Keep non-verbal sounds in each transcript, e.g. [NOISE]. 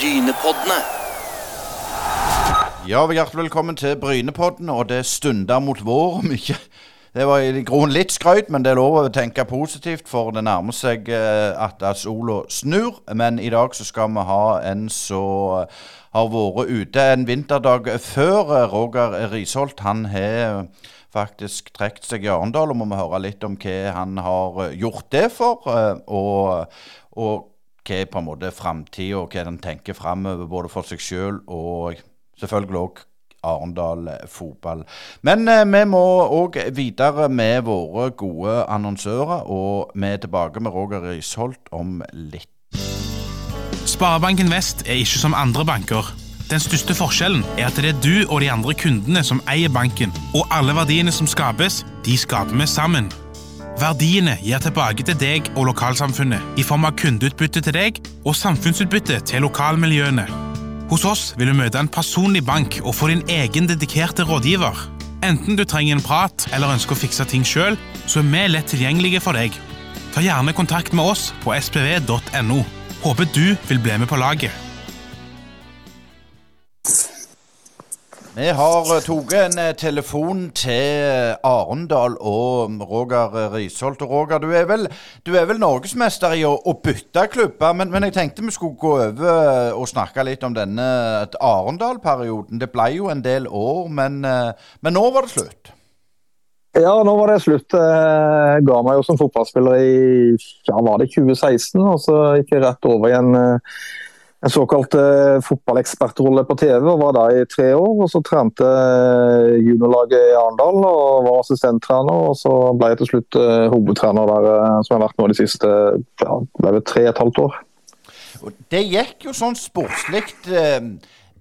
Brynepoddene. Ja, hjertelig velkommen til Brynepodden, og det stunder mot vår. om ikke... Det var i grunnen litt skrøyt, men det er lov å tenke positivt, for det nærmer seg eh, at sola snur. Men i dag så skal vi ha en som har vært ute en vinterdag før. Roger Risholt han har faktisk trukket seg i Arendal, og må vi høre litt om hva han har gjort det for. eh, Og, og hva er på en måte framtida, hva den tenker framover, både for seg sjøl og selvfølgelig òg Arendal fotball. Men eh, vi må òg videre med våre gode annonsører, og vi er tilbake med Roger Risholt om litt. Sparebanken Vest er ikke som andre banker. Den største forskjellen er at det er du og de andre kundene som eier banken, og alle verdiene som skapes, de skaper vi sammen. Verdiene gir tilbake til deg og lokalsamfunnet i form av kundeutbytte til deg og samfunnsutbytte til lokalmiljøene. Hos oss vil du møte en personlig bank og få din egen dedikerte rådgiver. Enten du trenger en prat eller ønsker å fikse ting sjøl, så er vi lett tilgjengelige for deg. Ta gjerne kontakt med oss på spv.no. Håper du vil bli med på laget. Vi har eh, tatt en eh, telefon til Arendal og Roger Risholt. Og Roger, du er vel, du er vel norgesmester i å, å bytte klubber, men, men, jeg tenkte vi skulle gå over og snakke litt om denne Arendal-perioden. Det ble jo en del år, men, eh, men nå var det slutt. Ja, nå var det slutt. Jeg ga meg jo som fotballspiller i ja, var det 2016, og så gikk jeg rett over igjen en såkalt eh, fotballekspertrolle på TV, og var der i tre år. og Så trente uh, juniorlaget i Arendal og var assistenttrener. og Så ble jeg til slutt eh, hovedtrener der, som jeg har vært nå de siste ja, tre og et halvt år. Det gikk jo sånn sportslig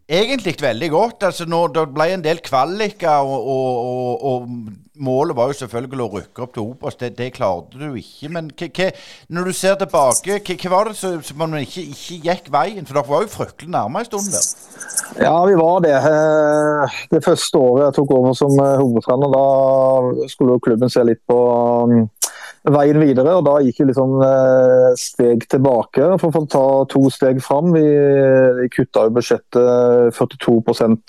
egentlig veldig godt. altså når Det ble en del kvaliker, og, og, og, og, målet var jo selvfølgelig å rykke opp til Obos. Det, det, klarte du ikke. Men når du ser tilbake, hva, var det som, som ikke, ikke, gikk veien? For dere var jo fryktelig nærme en stund der. Ja, vi var det. Eh, det første året jeg tok over som eh, hovedtrener, da skulle klubben se litt på um, veien videre. og Da gikk vi liksom eh, steg tilbake for å ta to steg fram. Vi, vi kutta jo budsjettet 42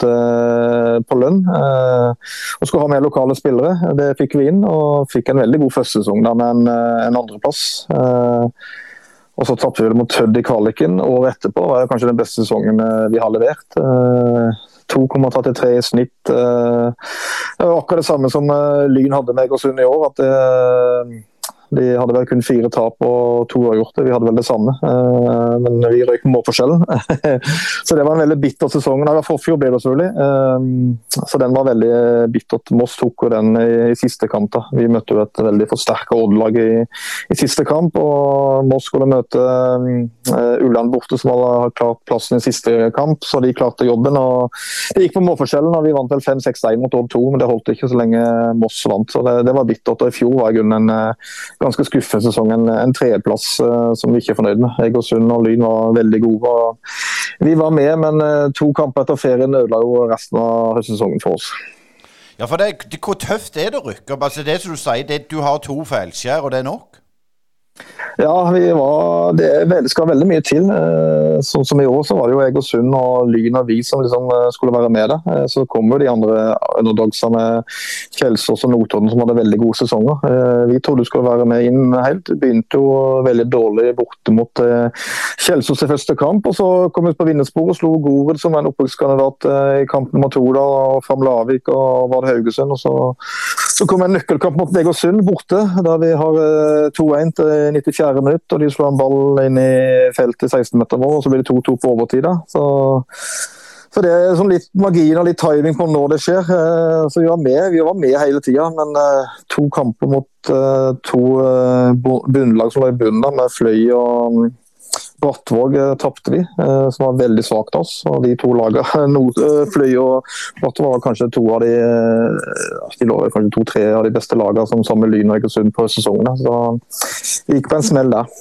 eh, på lønn. Eh, og skulle ha med lokale spillere. Det fikk vi inn, og fikk en veldig god førstesesong med en, en andreplass. Og så tapte vi det mot Tødd i kvaliken året etterpå. Det var kanskje den beste sesongen vi har levert. 2,33 i snitt. Det var akkurat det samme som Lyn hadde med Egersund i år. at det de hadde vel kun fire tap og to uavgjorte. Vi hadde vel det samme, eh, men vi røyk med målforskjellen. [LAUGHS] så det var en veldig bitter sesong. Nei, Forfjord ble det selvfølgelig, eh, så den var veldig bittert. Moss tok den i, siste kamp. da. Vi møtte jo et veldig forsterka Odd-lag i, i, siste kamp. og Moss skulle møte uh, Ulland borte, som hadde klart plassen i siste kamp. Så de klarte jobben. og Det gikk på målforskjellen, og vi vant vel 5-6-1 mot Odd 2, men det holdt ikke så lenge Moss vant. så Det, det var bittert. og I fjor var i grunnen en ganske skuffende sesong. En, en tredjeplass uh, som vi ikke er fornøyd med. Egersund og Lyn var veldig gode. vi var med, men uh, to kamper etter ferien ødela jo resten av høstsesongen for oss. Ja, for det, det, Hvor tøft er det å rykke opp? Altså det som du sier, det, Du har to feilskjær, og det er nok? Ja, var, det skal veldig mye til. Eh, sånn som i år så var det jo Egersund og Lyn og vi som liksom eh, skulle være med der. Eh, så kom jo de andre underdogsene, Kjelsås og Notodden, som hadde veldig gode sesonger. Vi trodde skulle være med inn helt. Begynte jo veldig dårlig borte mot Kjelsås i første kamp. og Så kom vi på vinnersporet og slo Gored, som en opprykkskandidat i kamp nummer to. da, og Fram Lavik og var det Haugesund. og Så, så kom en nøkkelkamp mot Egersund borte, der vi har 2-1 til 94. minutt, og de slår en ball inn i feltet i 16-meteren vår, og så blir det 2-2 på overtid. Så, så, det er sånn litt magien og litt timing på når det skjer. Eh, så vi var med, vi var med hele tida, men eh, to kamper mot eh, to bunnlag som lå i bunnen, med Fløy og Brattvåg tapte vi, som var veldig svakt av oss. og De to lagene, [LAUGHS] Fløy og Brattvåg var kanskje to av de de kanskje to-tre av de beste lagene som sammen med Lyn og Egersund på sesongene. Så det gikk på en smell der.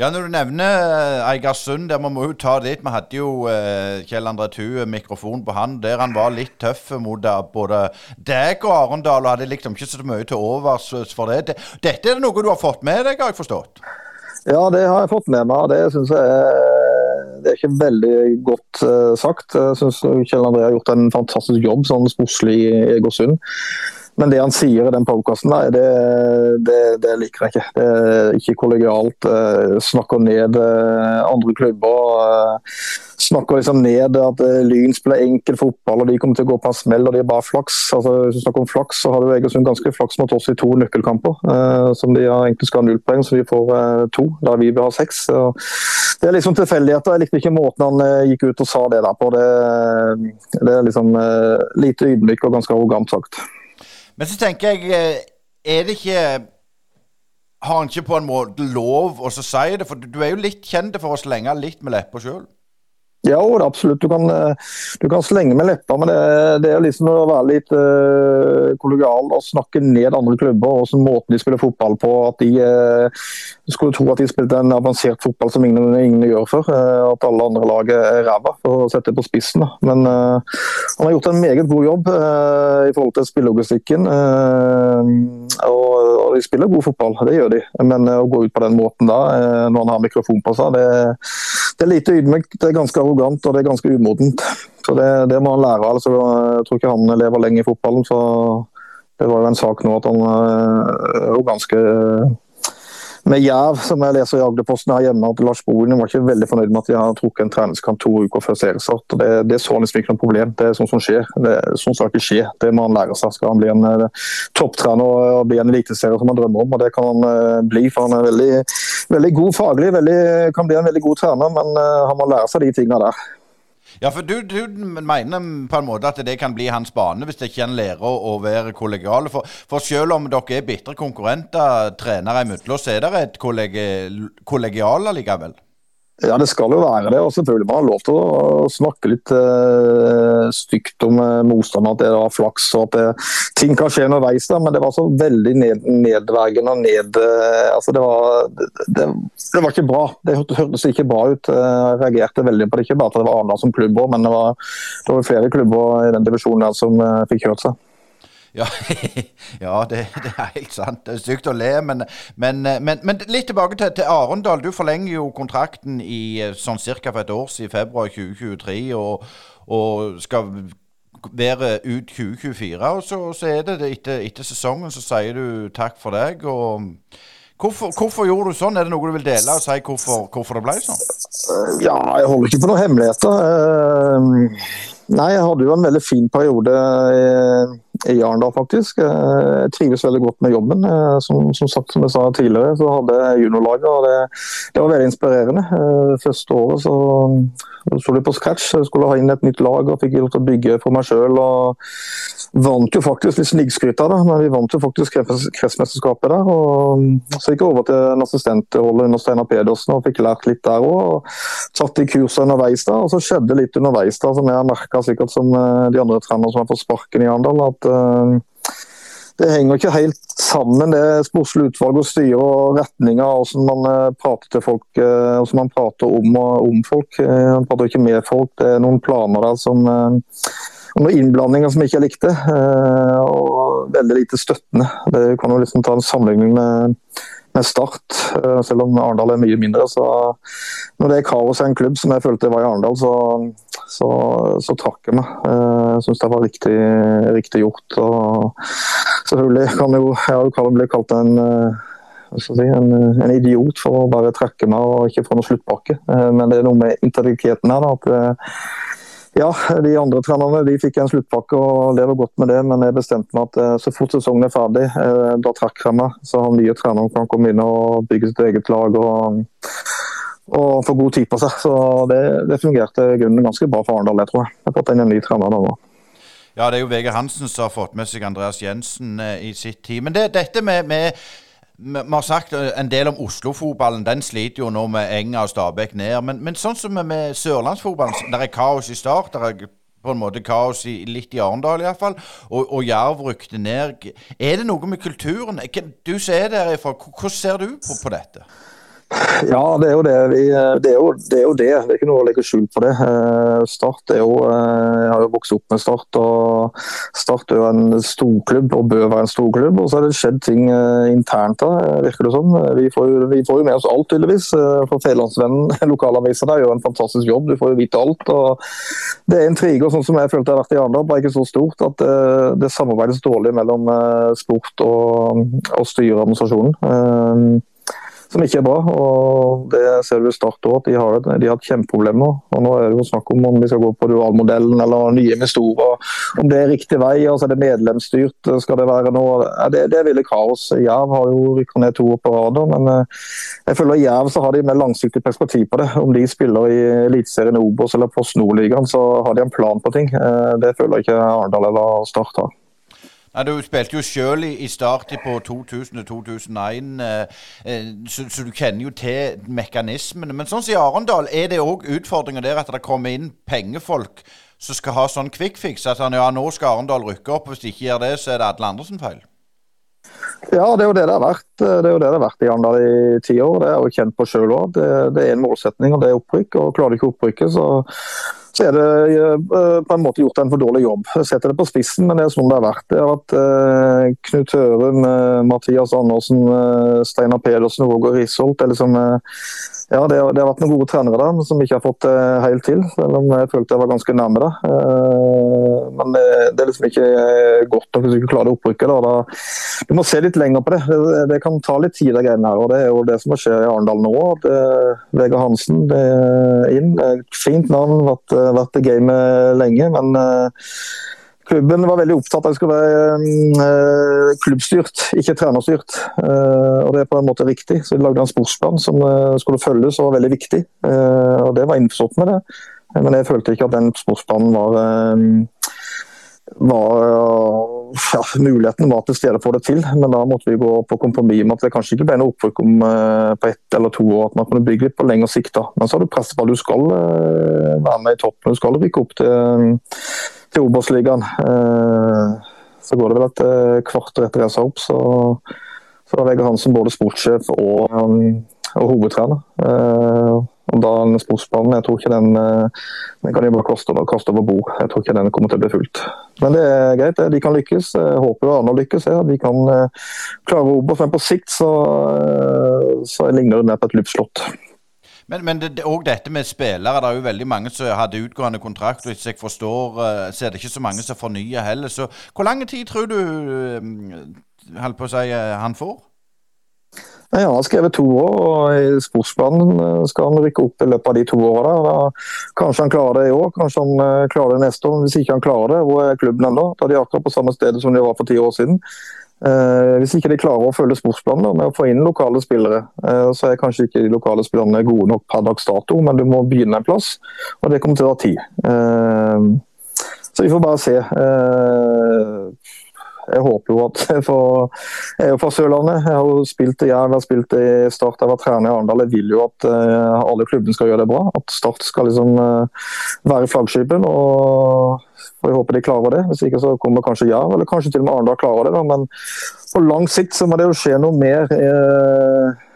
Ja, Når du nevner Eigersund, der må vi jo ta dit. Vi hadde jo Kjell André Thue mikrofon på han der han var litt tøff mot både deg og Arendal, og hadde liksom ikke så mye til overs for det. Dette er noe du har fått med deg, har jeg forstått? Ja, det har jeg fått med meg. Det syns jeg er det er ikke veldig godt uh, sagt. Jeg syns Kjell André har gjort en fantastisk jobb sånn sportslig i Egersund. Men det han sier i den podkasten, det, det, det, liker jeg ikke. Det er ikke kollegialt. Eh, snakker ned eh, andre klubber. Eh, snakker liksom ned at Lyn spiller enkel fotball og de kommer til å gå på en smell og de er bare flaks. Altså, hvis du snakker om flaks, så har du Egersund ganske flaks mot oss i to nøkkelkamper. som de egentlig skal ha null poeng, så de får to, der vi vil ha seks. det er liksom tilfeldigheter. Jeg likte ikke måten han gikk ut og sa det der på. Det, det er liksom lite ydmyk og ganske arrogant sagt. Men så tenker jeg, eh, er det ikke Har han ikke på en måte lov å si det? For du er jo litt kjent for å slenge litt med leppa sjøl. Ja, absolutt. Du kan, eh, du kan, slenge med leppa, men det, det, er liksom å være litt uh, kollegial og snakke ned andre klubber og sånn måten de spiller fotball på. at de uh, skulle tro at de spilte en avansert fotball som ingen, ingen gjør før. Uh, at alle andre lag er ræva, for å sette på spissen. Da. Men han har gjort en meget god jobb i forhold til spillelogistikken. Og, og, de spiller god fotball, det gjør de. Men å gå ut på den måten da, når han har mikrofon på seg, det, det er lite ydmykt. Det er ganske arrogant og det er ganske umodent. Så det, det må han lære av. Altså, jeg tror ikke han lever lenge i fotballen. så Det var jo en sak nå at han er jo ganske med Jerv, som jeg leser i Agderposten her hjemme, at Lars Bohinen var ikke veldig fornøyd med at de har trukket en treningskamp to uker før seriestart. Det, det så han liksom ikke noe problem. Det er sånt som skjer. Det, sånn skal ikke skje. Det må han lære seg. Skal han bli en uh, topptrener og bli en eliteserie som han drømmer om, og det kan han uh, bli. For han er veldig, veldig god faglig, veldig, kan bli en veldig god trener, men uh, han må lære seg de tingene der. Ja, for du, du, mener på en måte at det kan bli hans bane, hvis det ikke han lærer å, være kollegiale. For, for, selv om dere er bitre konkurrenter trenere imellom, så er det et kollegi, kollegial likevel? Ja, det skal jo være det. og Selvfølgelig må man ha lov til å snakke litt uh, stygt om uh, motstander, at det var flaks og at det, ting kan skje underveis. da, Men det var så veldig ned, nedvergende og ned... Uh, altså det var, det, det, var ikke bra. Det hørtes ikke bra ut. Jeg reagerte veldig på det. Ikke bare at det var Arendal som klubb, men det var, det var flere klubber i den divisjonen der som fikk hørt seg. Ja, [LAUGHS] ja det, det, er helt sant. Det er sykt å le, men, men, men, men litt tilbake til, til Arendal. Du forlenger jo kontrakten i eh, sånn ca. for et år siden, februar 2023, og, og skal være ut 2024. Og så, så er det etter, etter, sesongen så sier du takk for deg. og Hvorfor, hvorfor, gjorde du sånn? Er det noe du vil dele og si hvorfor, hvorfor det ble sånn? Ja, jeg holder ikke på noen hemmeligheter. Eh, nei, jeg hadde jo en veldig fin periode i Arendal, faktisk. Jeg trives veldig godt med jobben. Eh, som, som sagt, som jeg sa tidligere, så hadde jeg juniorlaget, og det, det, var veldig inspirerende. Eh, første året så sto det på scratch. Jeg skulle ha inn et nytt lag og fikk lov til å bygge for meg sjøl. Vant jo faktisk litt snikskryt av det, men vi vant jo faktisk kretsmesterskapet der. og Så gikk jeg over til en assistentrolle under Steinar Pedersen og fikk lært litt der òg. Tatt de kursene underveis der, og så skjedde litt underveis der som jeg har merka sikkert som eh, de andre trenerne som har fått sparken i Arendal. at Eh, det henger ikke helt sammen, det sportslige utvalget og styret og retninga hvordan man eh, prater til folk, eh, hvordan man prater om, om folk. Man prater ikke med folk. Det er noen planer der som og noen innblandinger som jeg ikke likte. Og veldig lite støttende. Det kan jo liksom ta en sammenligning med med Start, eh, selv om Arendal er mye mindre. så Når det er kaos i en klubb, som jeg følte var i Arendal, så, så, så, trakk jeg meg. Eh, jeg syns det var riktig, riktig, gjort. og Selvfølgelig kan jo jeg jo bli kalt en eh, en, en, idiot for å bare trekke meg og ikke få noe sluttpakke. Men det er noe med intelligensen her. da, at ja, de andre trenerne de fikk en sluttpakke og lever godt med det, men jeg bestemte meg at eh, så fort sesongen er ferdig, eh, da trekker jeg meg. Så han nye treneren kan komme inn og bygge sitt eget lag og, og få god tid på seg. Så det, det fungerte grunnen ganske bra for Arendal, jeg tror jeg. Jeg har fått inn en ny trener nå. Ja, det er jo Vegard Hansen som har fått med seg Andreas Jensen eh, i sitt tid. Men det, dette med, med vi har sagt eh, en del om Oslo-fotballen. Den sliter jo nå med Enga og Stabæk ned. Men, men sånn som med sørlandsfotballen, der er kaos i start. der er på en måte kaos i, litt i Arendal iallfall. Og, og Jerv rykte ned. Er det noe med kulturen? Du ser derifra. Hvordan ser du på, på dette? Ja, det er jo det. Vi, det, er jo, det, er jo, det det. er ikke noe å legge skjul på det. Eh, start er jo eh, Jeg har jo vokst opp med Start, og Start er jo en storklubb og bør være en storklubb. Og så har det skjedd ting eh, internt da, virker det som. Vi får, vi får jo med oss alt, tydeligvis. For Fedrelandsvennen, lokalavisa [LAUGHS] der, gjør en fantastisk jobb. Du får jo vite alt. og Det er intriger, sånn som jeg følte jeg har vært i Arendal, bare ikke så stort at det samarbeides dårlig mellom sport og, og styreadministrasjonen som ikke er bra. og Det ser vi Start òg, at de har, de har hatt kjempeproblemer. og Nå er det jo snakk om om vi skal gå på dualmodellen eller nye investorer. Om det er riktig vei. altså Er det medlemsstyrt? Skal det være nå? Det, det ville kaos. Jerv har jo rykka ned to år på rad, men eh, jeg føler i Jerv så har de mer langsiktig perspektiv på det. Om de spiller i Eliteserien Obos eller Post Nord-ligaen, så har de en plan på ting. Eh, det føler jeg ikke Arendal eller Start har. Nei, Du spilte jo sjøl i, i start på 2000-2001, eh, eh, så, så, du kjenner jo til mekanismene. Men sånn som i Arendal, er det òg utfordringer der at det kommer inn pengefolk som skal ha sånn fix? At han, ja, nå skal Arendal rykke opp, hvis de ikke gjør det, så er det alle andre som feil? Ja, det er jo det det har vært. Det er jo det det har vært i Arendal i ti år. Det er jo kjent på sjøl òg. Det, det, er en målsetning, og det er opprykk. og Klarer du ikke opprykket, så så er det eh, på en måte gjort en for dårlig jobb. Jeg setter det på spissen, men det er sånn det har vært. Det har vært eh, Knut Hørum, eh, Mathias Andersen, Steinar Pedersen og Roger Risholt. Det, liksom, ja, det, det, har vært noen gode trenere der, som ikke har fått det helt til. Selv om jeg følte jeg var ganske nærme det. Men det, det, er liksom ikke godt nok hvis du ikke klarer opprykket. Da. Da, du må se litt lenger på det. det. det. kan ta litt tid, de greiene her. og Det er jo det som skjer i Arendal nå. Vegard Hansen det er inn. Fint navn. vært vært i gamet lenge. Men eh, klubben var veldig opptatt av at det skulle være eh, klubbstyrt, ikke trenerstyrt. Eh, og Det er på en måte riktig. Så De lagde en sportsplan som skulle følges og var veldig viktig. og Det var innforstått med det. Men jeg følte ikke at den sportsplanen var, var ja, muligheten var til stede for det til, men da måtte vi gå på kompromiss med at det kanskje ikke ble noe opprykk om på ett eller to år. At man kunne bygge litt på lengre sikt. da. Men så har du presset på at du skal være med i toppen, du skal rykke opp til, til Obos-ligaen. Uh, så går det vel et kvarter etter jeg sa opp, så, så legger Vegard Hansen både sportssjef og, um, og hovedtrener. Og da den sportsplanen, jeg tror ikke den, eh, den kan de bare kaste, kaste, over bord. Jeg tror ikke den kommer til å bli fulgt. Men det er greit, de kan lykkes. Jeg håper jo andre lykkes. Ja. De kan eh, klare Obos, men på sikt så, eh, så ligner det mer på et luftslott. Men, men det, og dette med spillere. Det er jo veldig mange som hadde utgående kontrakt. og Hvis jeg forstår, så er det ikke så mange som fornyer heller. Så hvor lang tid tror du holdt på å si, han får? Ja, han har skrevet to år, og i sportsplanen eh, skal han rykke opp i løpet av de to åra. Kanskje han klarer det i år, kanskje han eh, klarer det neste år. Hvis ikke han klarer det, hvor er klubben ennå? Da er de akkurat på samme sted som de var for ti år siden. Eh, hvis ikke de klarer å følge sportsplanen med å få inn lokale spillere, så er kanskje ikke de lokale spillerne gode nok per dags dato, men du må begynne en plass, og det kommer til å ta tid. Så vi får bare se jeg håper jo at jeg, får, jeg er jo fra Sørlandet. Jeg har jo spilt i Jerv, har spilt i Start, jeg var trener i Arendal. Jeg vil jo at uh, alle klubbene skal gjøre det bra. At Start skal liksom uh, være flaggskipet. og jeg håper de klarer det. Hvis ikke så kommer kanskje Jerv, eller kanskje til og med Arendal klarer det. Da. Men på lang sikt så må det jo skje noe mer. Uh,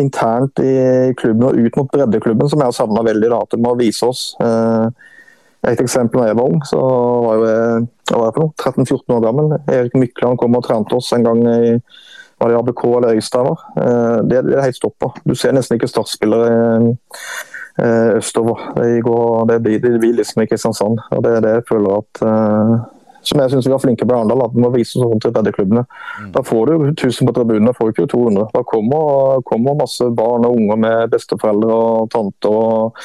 internt i klubben og ut mot breddeklubben, som jeg har savna veldig. da, At det må vise oss. Uh, et eksempel da jeg var ung, så var jo jeg, jeg 13-14 år gammel. Erik Mykland kom og trente oss en gang i var det ABK eller Øystein. Eh, det, det er helt stoppa. Du ser nesten ikke startspillere eh, østover. Det, går, det, blir, det blir liksom i Kristiansand. og Det er det jeg føler at eh, som jeg syns vi var flinke på i Arendal, at vi må vise oss rundt i breddeklubbene. Mm. Da får du 1000 på tribunene, får du ikke 200. Da kommer, kommer masse barn og unger med besteforeldre og tanter. og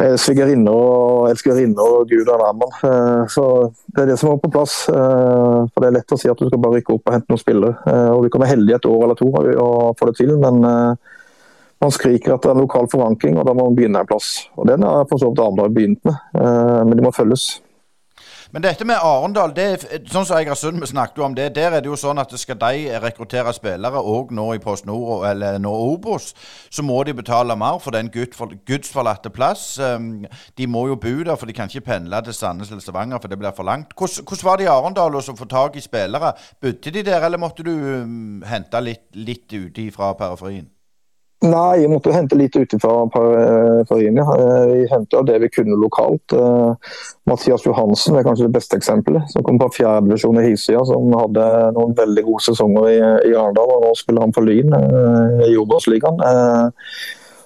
Eh, svigerinner og elskerinne og gud og hvermann. Eh, så det er det som må på plass. Eh, for Det er lett å si at du skal bare rykke opp og hente noen spillere. Og Vi kan være heldige et år eller to og få det til, men man skriker etter en lokal forankring, og da må man begynne en plass. Og Den har for så vidt Arendal begynt med, men de må følges. Men dette med Arendal, det, sånn som Egersund vi snakket om det, der er det jo sånn at skal de rekruttere spillere òg nå i Post Nord eller nå Obos, så må de betale mer for den gudsforlatte plass. Um, de må jo bo der, for de kan ikke pendle til Sandnes eller Stavanger, for det blir for langt. Hvordan, hvordan var det i Arendal å få tak i spillere? Bodde de der, eller måtte du um, hente litt, litt ute fra periferien? Nei, jeg måtte jo hente litt utenfra Parini. Vi henta det vi kunne lokalt. Mathias Johansen er kanskje det beste eksempelet. Som kom på fjerdedivisjon i Hisøya, som hadde noen veldig gode sesonger i, i Arendal. og Nå spiller han for Lyn i Obos-ligaen.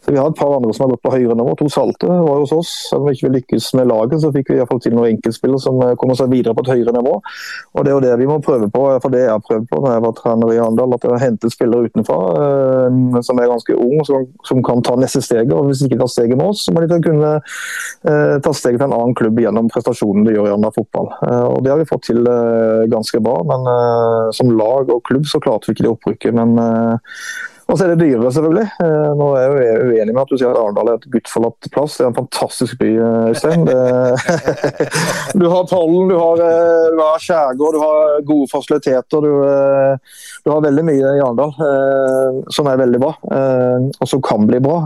Så Vi har et par andre som har gått på høyere nivå. To Salte var hos oss. Selv om vi ikke lykkes med laget, så fikk vi i hvert fall til noen enkeltspillere som eh, kommer seg videre på et høyere nivå. Og Det er jo det vi må prøve på, for det jeg har prøvd på når jeg var trener i Arendal. At jeg har hentet spillere utenfra eh, som er ganske unge, som, som, kan ta neste steget. Og Hvis de ikke tar steget med oss, så må de kunne eh, ta steget til en annen klubb gjennom prestasjonen de gjør i Arendal fotball. Eh, og Det har vi fått til eh, ganske bra, men eh, som lag og klubb så klarte vi ikke det opprykket. men og så er det dyrere, selvfølgelig. Eh, nå er jeg uenig med at du sier at Arendal er et guttforlatt plass. Det er en fantastisk by, eh, Øystein. [LAUGHS] du har pollen, du har, eh, du skjærgård, du har gode fasiliteter. Du, du har veldig mye i Arendal som er veldig bra, og som kan bli bra.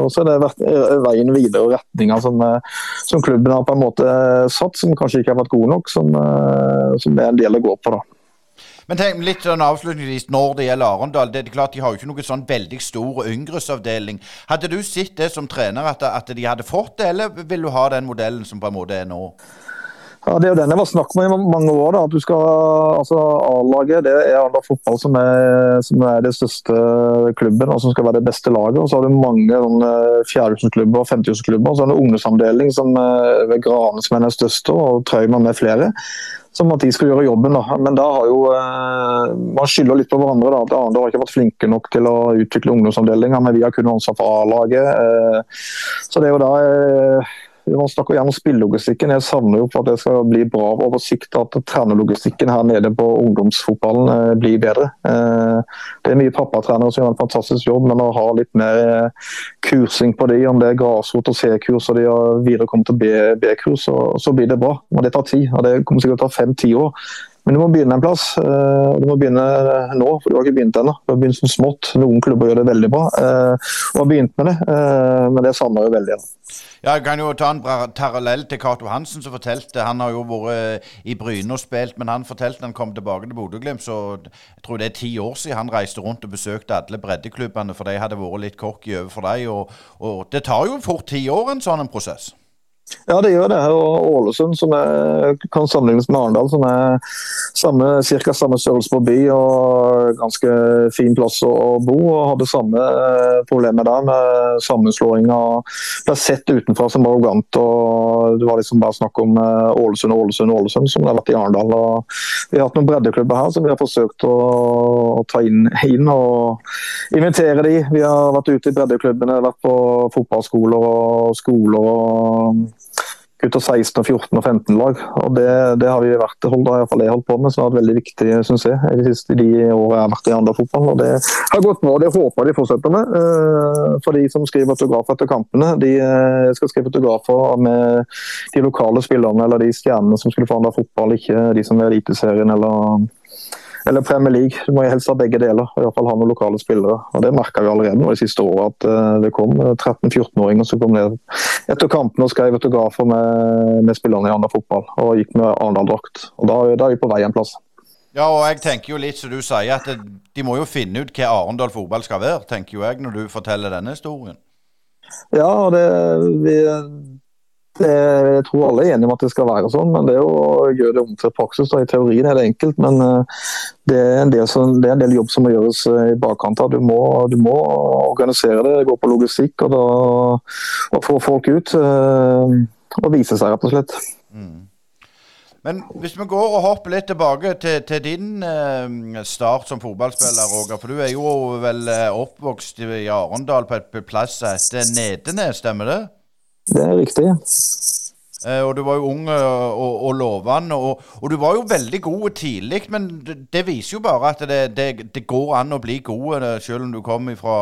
Og så er det veien videre og retninga som, som, klubben har på en måte satt, som kanskje ikke har vært god nok, som, som er en del å gå på. da. Men tenk litt sånn avslutningsvis når det gjelder Arendal. Det er klart De har jo ikke noe sånn veldig stor yngresavdeling. Hadde du sett det som trener at, at, de hadde fått det, eller vil du ha den modellen som på en måte er nå? Ja, Det er jo den jeg var snakk om i mange år. da, at du skal, altså A-laget det er Arendal Fotball som er, som er det største klubben og som skal være det beste laget. og Så har du mange sånn, fjerdehusklubber og femtehusklubber. Så har du ungdomsavdeling som eh, ved Grane som er den største, og Trøyman med flere som at de skal gjøre jobben. Da. Men da har jo eh, man skylder litt på hverandre. da, at Arendal har ikke vært flinke nok til å utvikle ungdomsavdelinga, men vi har kun ansvar for A-laget. Eh, så det er jo da eh, man snakker gjerne om spillelogistikken. Jeg savner jo for at det skal bli bra over sikt at trenerlogistikken her nede på ungdomsfotballen eh, blir bedre. Eh, det er mye pappatrenere som gjør en fantastisk jobb, men å ha litt mer eh, kursing på de, om det er grasrot og C-kurs og de har videre kommet til B-kurs, så, så, blir det bra. Men det tar tid. og Det kommer sikkert til å ta fem-ti år. Men du må begynne en plass. Du må begynne nå, for du har ikke begynt ennå. Du har begynt som smått. Noen klubber gjør det veldig bra og har begynt med det, men det savner jo veldig. Ja, Jeg kan jo ta en parallell til Cato Hansen, som fortalte Han har jo vært i Bryne og spilt, men han fortalte han kom tilbake til Bodø-Glimt, så jeg tror det er ti år siden han reiste rundt og besøkte alle breddeklubbene, for de hadde vært litt cocky overfor dem. Og, og det tar jo fort ti år, en sånn en prosess. Ja, det gjør det. Og Ålesund, som er, kan sammenlignes med Arendal, som er samme, cirka samme størrelse på by og ganske fin plass å bo. og Hadde samme eh, problemer der med sammenslåinga. Ble sett utenfra som arrogant. og Det var liksom bare snakk om eh, Ålesund Ålesund, Ålesund, som har vært i Arendal. Vi har hatt noen breddeklubber her som vi har forsøkt å, å ta inn, inn, og invitere de. Vi har vært ute i breddeklubbene, vært på fotballskoler og skoler. og gutter 16, og 14 og 15 lag. og Det, det har vi vært, holdt, fall jeg holdt på med, som har vært veldig viktig synes jeg, de siste de årene jeg har vært i andre fotball. og Det har gått bra, det håper de fortsetter med. Eh, for de som skriver autografer etter kampene, de eh, skal skrive autografer med de lokale spillerne eller de stjernene som skulle få andre fotball, ikke de som er Eliteserien eller eller Premier League. Du må helst ha begge deler. i hvert fall ha noen lokale spillere. Og Det merka vi allerede nå de siste åra, at eh, det kom 13-14-åringer som kom ned etter kampen og skrev autografer med, med spillerne i Arendal fotball, og gikk med Arendal-drakt. Og da, da, er vi på vei en plass. Ja, og jeg tenker jo litt som du sier, at det, de må jo finne ut hva Arendal fotball skal være, tenker jo jeg, når du forteller denne historien. Ja, det, vi, jeg tror alle er enige om at det skal være sånn, men det å gjøre det om til praksis da, I teorien er det enkelt, men eh, det er som, er en del jobb som må gjøres eh, i bakkant. Du må, du må organisere det, gå på logistikk og, da, og få folk ut. Eh, og vise seg, rett og slett. Mm. Men hvis vi går og hopper litt tilbake til, til din eh, start som fotballspiller, Roger. For du er jo vel oppvokst i Arendal på et plass som heter Nedenes, stemmer det? Det er riktig. Eh, og du var jo ung eh, og, og lovende, og, og, du var jo veldig god tidlig. Men det, viser jo bare at det, det, det, går an å bli god, eh, selv om du kom ifra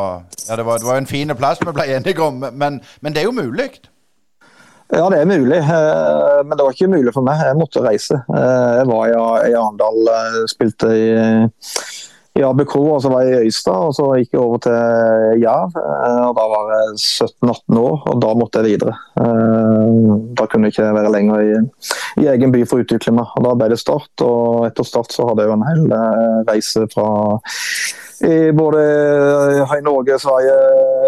Ja, det var, det var en fin plass vi ble enige om, men, men det er jo mulig? Ja, det er mulig, men det var ikke mulig for meg. Jeg måtte reise. Jeg var i Arendal, spilte i i ABK, og så var jeg i Øystad, og så gikk jeg over til Jerv. Eh, og Da var jeg 17-18 år, og da måtte jeg videre. Eh, da kunne jeg ikke være lenger i, i egen by for å utvikle meg. Og Da ble det Start, og etter Start så hadde jeg jo en hel eh, reise fra i både i Norge, Sverige,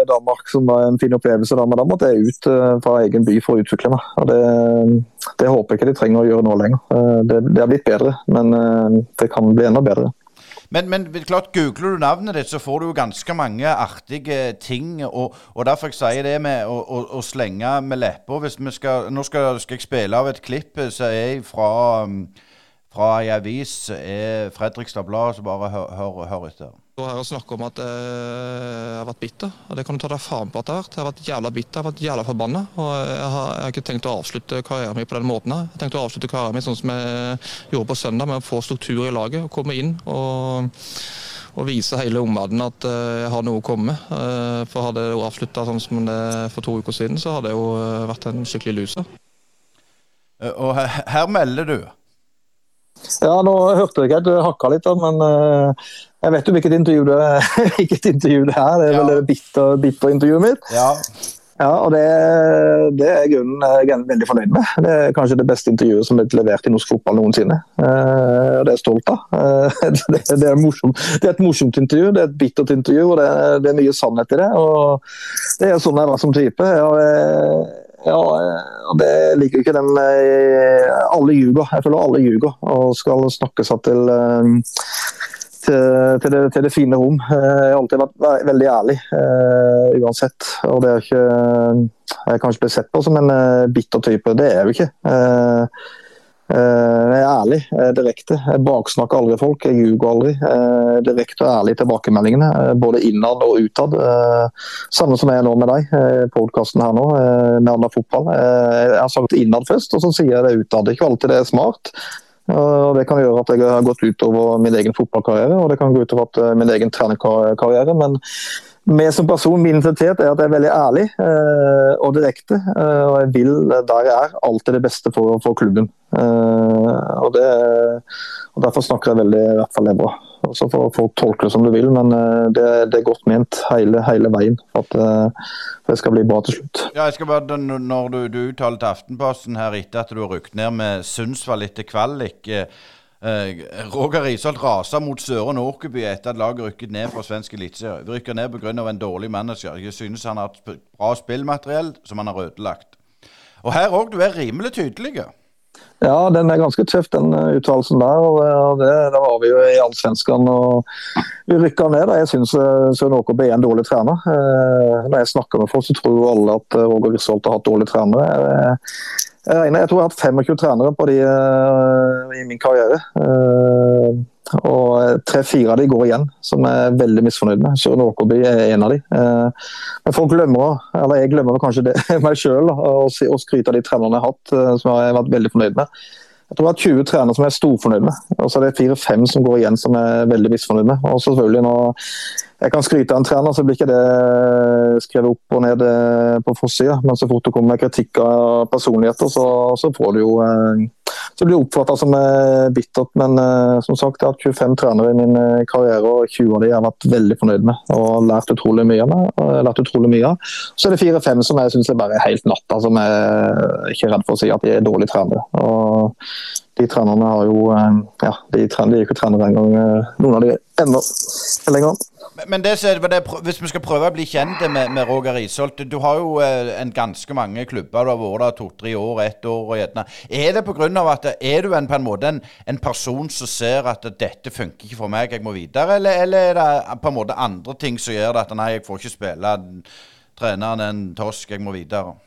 Danmark, som var en fin opplevelse. Da. Men da måtte jeg ut fra egen by for å utvikle meg. Og det, det håper jeg ikke de trenger å gjøre nå lenger. Det, det har blitt bedre, men det kan bli enda bedre. Men, men, klart, googler du navnet ditt, så får du jo ganske mange artige ting. Og, og derfor jeg sier det med å, å, å slenge med leppa. Nå skal, skal, jeg spille av et klipp som er fra, fra ei avis, er Fredrikstad Blad, så bare hør, hør, hør etter. Du har snakket om at eh, jeg har vært bitter, og det kan du ta deg faen på at jeg har vært. Jeg har vært jævla bitter, jeg har vært jævla forbanna. Og jeg har, jeg har, ikke tenkt å avslutte karrieren min på den måten her. Jeg har tenkt å avslutte karrieren min sånn som jeg gjorde på søndag, med å få struktur i laget. og Komme inn og, og vise hele omverdenen at eh, jeg har noe å komme med. Eh, for hadde jeg avslutta sånn som det for to uker siden, så hadde jeg jo vært en skikkelig loser. Og her, her melder du ja, nå hørte jeg ikke, du hakka litt, men uh, jeg vet jo hvilket intervju det, [LAUGHS] hvilket intervju det er. Det er ja. vel det bitter, bitter intervjuet mitt. Ja. Ja, og det, det er grunnen jeg er veldig fornøyd med. Det er kanskje det beste intervjuet som er levert i norsk fotball noensinne. Uh, og det er jeg stolt av. [LAUGHS] Det, det, er morsomt. det, er et morsomt intervju, det er et bittert intervju, og det, det er mye sannhet i det. og Det er sånn jeg var som type. Jeg, ja, og det liker jo ikke den eh, Alle ljuger. Jeg føler alle ljuger og skal snakke seg til, eh, til, til, det, til det, fine rom. Eh, jeg har alltid vært veldig ærlig, uh, uansett. Og det er ikke Jeg kanskje blitt sett på som en bitter type. Det er jeg jo ikke. Uh, Eh, jeg er ærlig, direkte. Jeg baksnakker aldri folk, jeg ljuger aldri. Eh, direkte og ærlig tilbakemeldingene, eh, både innad og utad. Samme som jeg er nå med deg, podkasten her nå, med annen Fotball. Jeg har sagt innad først, og så sier jeg det utad. Ikke alltid det er smart. Og Det kan gjøre at jeg har gått utover min egen fotballkarriere og det kan gå utover min egen trenerkarriere. Men meg som person, min identitet er at jeg er veldig ærlig eh, og direkte. Eh, og jeg vil der jeg er, alltid det beste for, for klubben. Eh, og, det, og, Derfor snakker jeg veldig i hvert fall det bra. Så får tolke det som du vil, men eh, det, det, er godt ment hele, hele veien for at eh, det skal bli bra til slutt. Ja, jeg skal bare, Når du, du uttaler til Aftenposten her etter at du har rykket ned med Sundsvall etter kvalik Eh, Roger Risholt raser mot Søren Åkerby etter at laget rykket ned fra svensk eliteserie. Rykker ned pga. en dårlig manager. Jeg synes han har et bra spillmateriell som han har ødelagt. Og her òg, du er rimelig tydelig. Ja, den er ganske tøff, den eh, uttalelsen der. og det, Da var vi jo i Allsvenskan og vi rykka ned. Da. Jeg syns Søren Åkerby er en dårlig trener. når jeg snakker med folk, så tror alle at Roger Risholt har hatt dårlige trenere. Jeg, jeg tror jeg har hatt 25 trenere på de uh, i min karriere. Uh, og tre-fire av de går igjen, som jeg er veldig misfornøyd med. Søren Åkerby er en av de. Men folk glemmer, eller jeg glemmer kanskje det [LAUGHS] meg sjøl, å skryte av de trenerne jeg har hatt, som jeg har vært veldig fornøyd med. Jeg tror jeg har 20 trenere som jeg er storfornøyd med. Og så er det fire-fem som går igjen som jeg er veldig misfornøyd med. Og selvfølgelig når jeg kan skryte av en trener, så blir ikke det skrevet opp og ned eh, på forsida. Men så fort det kommer kritikk av personligheter, så, så får du jo eh, så blir det oppfatta som eh, bittert. Men som sagt, jeg har hatt 25 trenere i min karriere, og 20 av de jeg har vært veldig fornøyd med. Og lært utrolig mye av. lært utrolig mye av. Så er det fire-fem som jeg syns er bare helt natta, som jeg ikke er redd for å si at de er dårlige trenere. Og de trenerne har jo Ja, de, trener, de er ikke trenere engang. Noen av de ennå lenger. Men det, hvis vi skal prøve å bli kjent med, med Roger Isholt Du har jo eh, en ganske mange klubber. Du har vært der to-tre år, ett år og gjerne. Er det pga. at er du en, på en måte en, en, person som ser at dette funker ikke for meg, jeg må videre? Eller, eller, er det på en måte andre ting som gjør det at nei, jeg får ikke spille, treneren er en tosk, jeg må videre?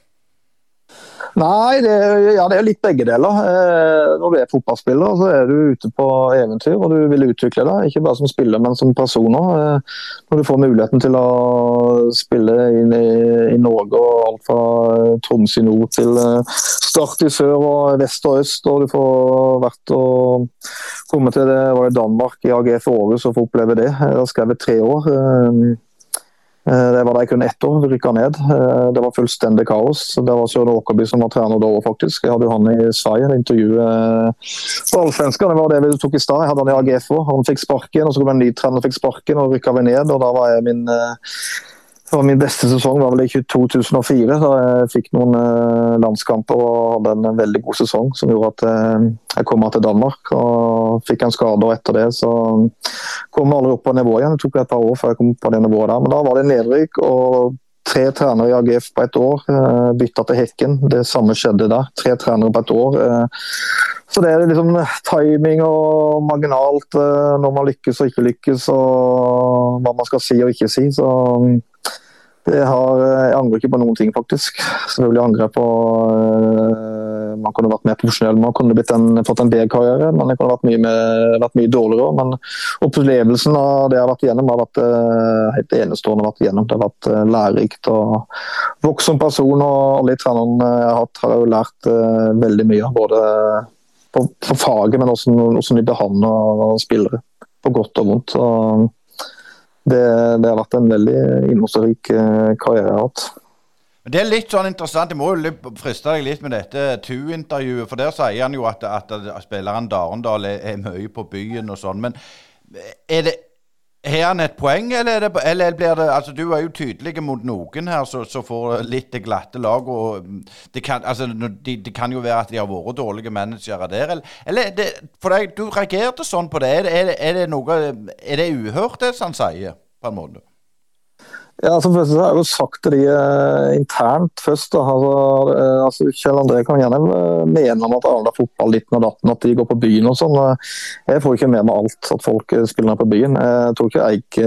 Nei, det, ja, det er litt begge deler. Eh, når du er fotballspiller, så er du ute på eventyr og du vil utvikle deg. Ikke bare som spiller, men som person òg. Eh, når du får muligheten til å spille i, i Norge og alt fra Troms i nord til eh, Start i sør og vest og øst, og du får vært og komme til det var i Danmark, i AGF Århus, og få oppleve det. Jeg har skrevet tre år. Eh, Eh, det var der kun ett år, vi rykka ned. Eh, det var fullstendig kaos. Det var Søren Åkerby som var trener da òg, faktisk. Jeg hadde jo han i Sverige, intervjuet eh, på Allsvenskan. Det var det vi tok i stad. Jeg hadde han i AGF òg. Han fikk sparken, og så kom en ny trener og fikk sparken, og rykka vi ned. og Da var jeg min Det var min beste sesong var vel i 2004, da jeg fikk noen eh, landskamper og hadde en veldig god sesong som gjorde at eh, jeg kom til Danmark. og Fikk en skade, og etter det så kom jeg aldri opp på nivået igjen. Det tok et par år før jeg kom på det nivået der. Men da var det nedrykk og tre trenere i AGF på ett år. Eh, bytta til Hekken. Det samme skjedde da. Tre trenere på ett år. Så det er liksom timing og marginalt når man lykkes og ikke lykkes, og hva man skal si og ikke si. Så har, jeg angrer ikke på noen ting, faktisk. Selvfølgelig angrer jeg på Man kunne vært mer profesjonell, man kunne en, fått en B-karriere, men det kunne vært mye, med, vært mye dårligere. Men opplevelsen av det jeg har vært igjennom, har vært uh, helt enestående. Vært igjennom. Det har vært uh, lærerikt. og Vokst som person, og alle de trenerne jeg har har jeg jo lært veldig mye. Både på, på faget, men også hvordan de behandler spillere. På godt og vondt. Og, det, det, har vært en veldig innholdsrik eh, karriere jeg har hatt. Det er litt sånn interessant, Jeg må jo friste deg litt med dette TU-intervjuet. For der sier han jo at, at, spilleren Darendal er, er, mye på byen og sånn. Men er det, har han et poeng, eller, det, eller, blir det altså Du er jo tydelig mot noen her som får litt det glatte lag. Det kan, altså, det kan jo være at de har vært dårlige managere der. Eller, eller det, for deg, du reagerte sånn på det. Er, er, er det noe Er det uhørt, det han sier, på en måte? Ja, altså først har jeg jo sagt til de uh, internt først. Da. Altså, uh, altså, Kjell André kan gjerne uh, mene om at Arendal fotball litt og datten, at de går på byen og sånn. jeg får ikke med meg alt at folk spiller på byen. Jeg tror ikke Eik,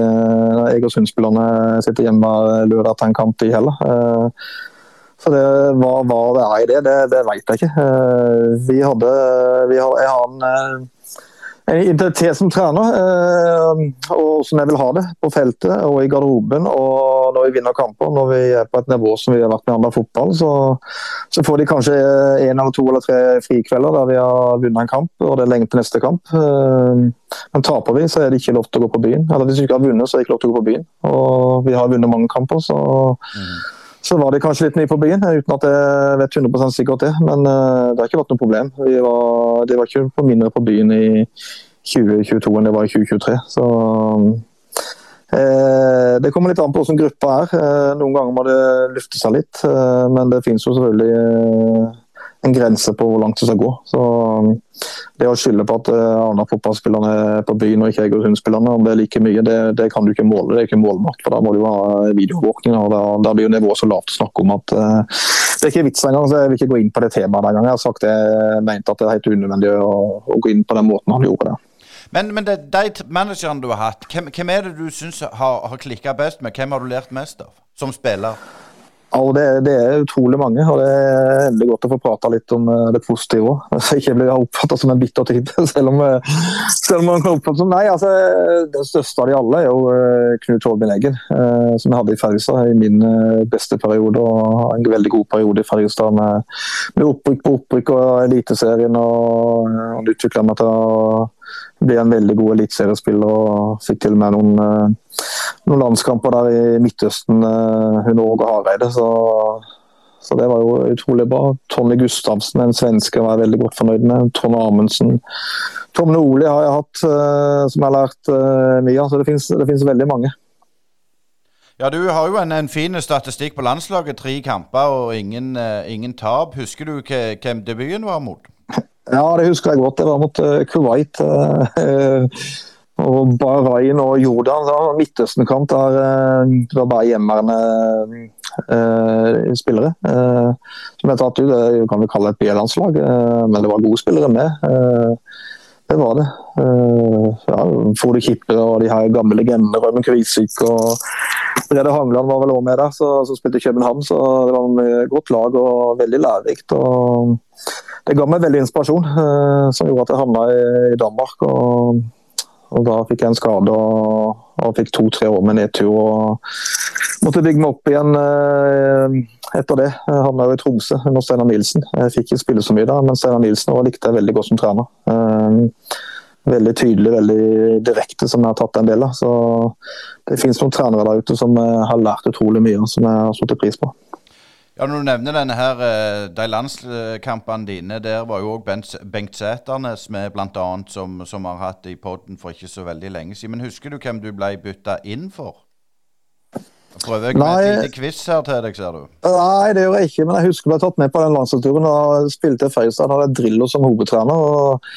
Egersund-spillerne sitter hjemme lørdag til en kamp, de heller. Så det, hva, hva, det er i det, det, det vet jeg ikke. Vi hadde, vi hadde jeg har en identitet som trener, eh, og som jeg vil ha det på feltet og i garderoben. Og når vi vinner kamper, når vi er på et nivå som vi har vært med andre fotball, så, så får de kanskje én eller to eller tre frikvelder der vi har vunnet en kamp, og det er lenge til neste kamp. Eh, men taper vi, så er det ikke lov til å gå på byen. Eller hvis vi ikke har vunnet, så er det ikke lov til å gå på byen. Og vi har vunnet mange kamper, så mm så var det kanskje litt mye på byen, uten at jeg vet 100 sikkert det. Men uh, det har ikke vært noe problem. Var, det var ikke på mindre på byen i 2022 enn det var i 2023. Så eh, det kommer litt an på hvordan gruppa er. Uh, noen ganger må det lufte seg litt, men det finnes jo selvfølgelig en grense på hvor langt det skal gå. Så um, Det å skylde på at uh, andre fotballspillerne er på byen og ikke Egersund-spillerne, om det er like mye, det, det, kan du ikke måle. Det er ikke målmakt, for da må du ha videoovervåkning. og Da, da blir jo nivået så lavt å snakke om at uh, det er ikke vits engang. så Jeg vil ikke gå inn på det temaet den gangen. Jeg har sagt det, jeg mente at det er helt unødvendig å, å gå inn på den måten han gjorde det. Men, men det, de managerne du har hatt, hvem, hvem er det du syns har, har klikka best med? Hvem har du lært mest av som spiller? Ja, det, det, er utrolig mange, og det er endelig godt å få prata litt om eh, det positive òg. [LAUGHS] Så jeg ikke blir oppfatta som en bitter type, [LAUGHS] selv om, eh, selv om man kan oppfatte som Nei, altså, den største av de alle er jo eh, Knut Holmin Eggen, som jeg hadde i Fergestad i min beste periode. og En veldig god periode i Fergestad med, med opprykk på opprykk og Eliteserien. og og utvikla meg til å bli en veldig god eliteseriespiller og fikk til og med noen, eh, noen landskamper der i Midtøsten eh, under Åge Hareide. Så, så, det var jo utrolig bra. Tony Gustavsen, en svenske, var jeg veldig godt fornøyd med. Trond Amundsen. Tomne Oli har jeg hatt, eh, som jeg har lært mye av. Så det finnes veldig mange. Ja, Du har jo en, en fin statistikk på landslaget. Tre kamper og ingen, ingen tap. Husker du hvem debuten var mot? Ja, det husker jeg godt. Det var mot uh, Kuwait. Uh, [LAUGHS] og Bahrain og Jordan. Det var Midtøsten-kamp der uh, det var bare hjemmeværende spillere. som er tatt ut. Det kan vi kalle et B-landslag, men det var gode spillere med. det var det. ja, Frode Kippe og de her gamle legendene, Rømmen Kvisvik og Brede Hangland var vel òg med der, som spilte København. Så det var et godt lag og veldig lærerikt. og det ga meg veldig inspirasjon, eh, som gjorde at jeg havna i, Danmark. Og, og, da fikk jeg en skade og, og fikk to-tre år med nedtur. og Måtte bygge meg opp igjen eh, etter det. Jeg havna jo i Tromsø under Steinar Nilsen. Jeg fikk ikke spille så mye da, men Steinar Nielsen likte jeg veldig godt som trener. Eh, veldig tydelig, veldig direkte, som jeg har tatt en del av. Så det finnes noen trenere der ute som har lært utrolig mye, som jeg har satt pris på. Ja, Når du nevner denne her, eh, de landskampene dine, der var jo òg Bengt Sæternes med bl.a. Som, som har hatt i poden for ikke så veldig lenge siden. Men husker du hvem du ble bytta inn for? Prøver jeg med Nei. en quiz her til deg, ser du. Nei, det gjør jeg ikke, men jeg husker jeg ble tatt med på den landslagsturen og spilte i Fredrikstad. Da hadde jeg Drillo som hovedtrener. og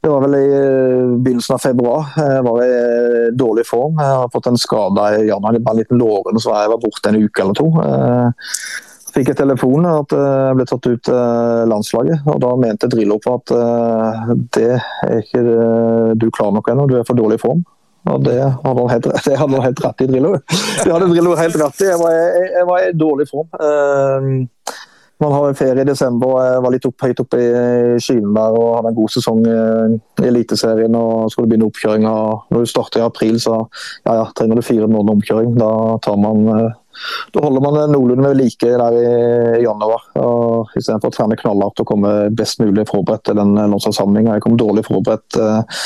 Det var vel i eh, begynnelsen av februar. Jeg var i eh, dårlig form. Jeg har fått en skade i januar, bare en liten låren, så jeg var borte en uke eller to. Eh, Fikk jeg telefon at eh, jeg ble tatt ut til landslaget, og da mente Drillo på at eh, det er ikke eh, du klar nok ennå, du er for dårlig i form. Og det hadde han helt, det hadde han helt rett i, Drillo. Det hadde Drillo helt rett i. Jeg var, jeg, jeg var i dårlig form. Eh, man har en ferie i desember og jeg var litt opp, høyt oppe i skyene der og hadde en god sesong eh, i Eliteserien og skulle begynne oppkjøringa. Når du starter i april, så ja, ja, trenger du fire måneder omkjøring. Da tar man eh, da holder man det noenlunde ved like der i januar. og Istedenfor å trene knallhardt og komme best mulig forberedt til den landslagssamlinga. Jeg kom dårlig forberedt. eh,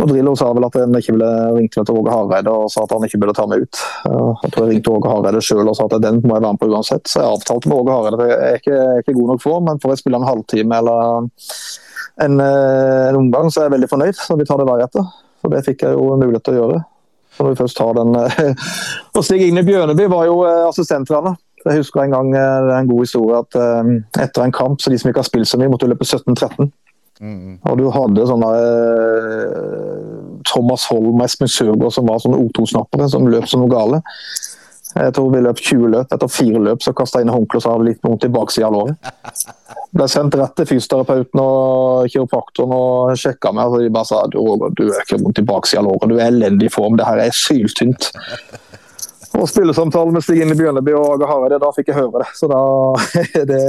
og Drillo sa vel at han ikke ville ringte til Åge Hareide og sa at han ikke burde ta meg ut. Jeg tror jeg ringte Åge Hareide sjøl og sa at den må jeg være med på uansett. Så jeg avtalte med Åge Hareide at jeg er ikke, jeg er ikke god nok for, men får jeg spille en halvtime eller en, eh, en omgang, så er jeg veldig fornøyd. Så vi tar det deretter. Så det fikk jeg jo mulighet til å gjøre. Når vi først har den eh, [LAUGHS] Og Stig Igne Bjørneby var jo eh, assistenttrener. Jeg husker en gang eh, det er en god historie at etter en kamp, så de som ikke har spilt så mye, måtte løpe 17-13. Og du hadde sånne eh, Thomas Holm og Espen Sørgaard som var sånne O2-snappere som løp som noe gale. Jeg tror vi løp 20 løp. Etter fire løp så kasta jeg inn håndkleet og hadde litt vondt i baksida av låret. Ble sendt rett til fysioterapeuten og kiropraktoren og sjekka meg. og De bare sa du, du er ikke vondt i baksida av låret, du er i form, det her er syltynt. Og spillesamtale med Stig Inne Bjørneby og Aga Hareide, da fikk jeg høre det. Så da er det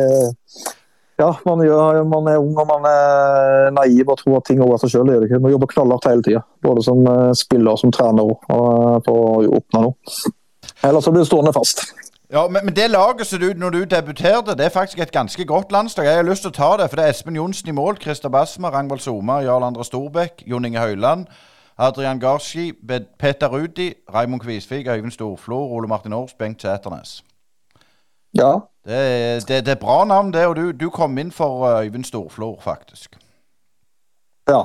Ja, man, gjør, man er ung og man er naiv og tror at ting over seg sjøl. Man jobber knallhardt hele tida. Både som eh, spiller og som trener og på å oppnå noe. Ellers så blir du stående fast. Ja, men, men det laget som du, når du debuterte, det er faktisk et ganske godt landslag. Jeg har lyst til å ta det, for det er Espen Johnsen i mål, Christer Basma, Ragnvald Soma, Jarl André Storbekk, Jon Inge Høyland, Adrian Garski, Petter Peter Rudi, Raymond Kvisvik, Øyvind Storflor, Ole Martin Aars, Bengt Sæternes. Ja, Det, det, det er bra navn, det, og du, du kom inn for uh, Øyvind Storflor, faktisk. Ja.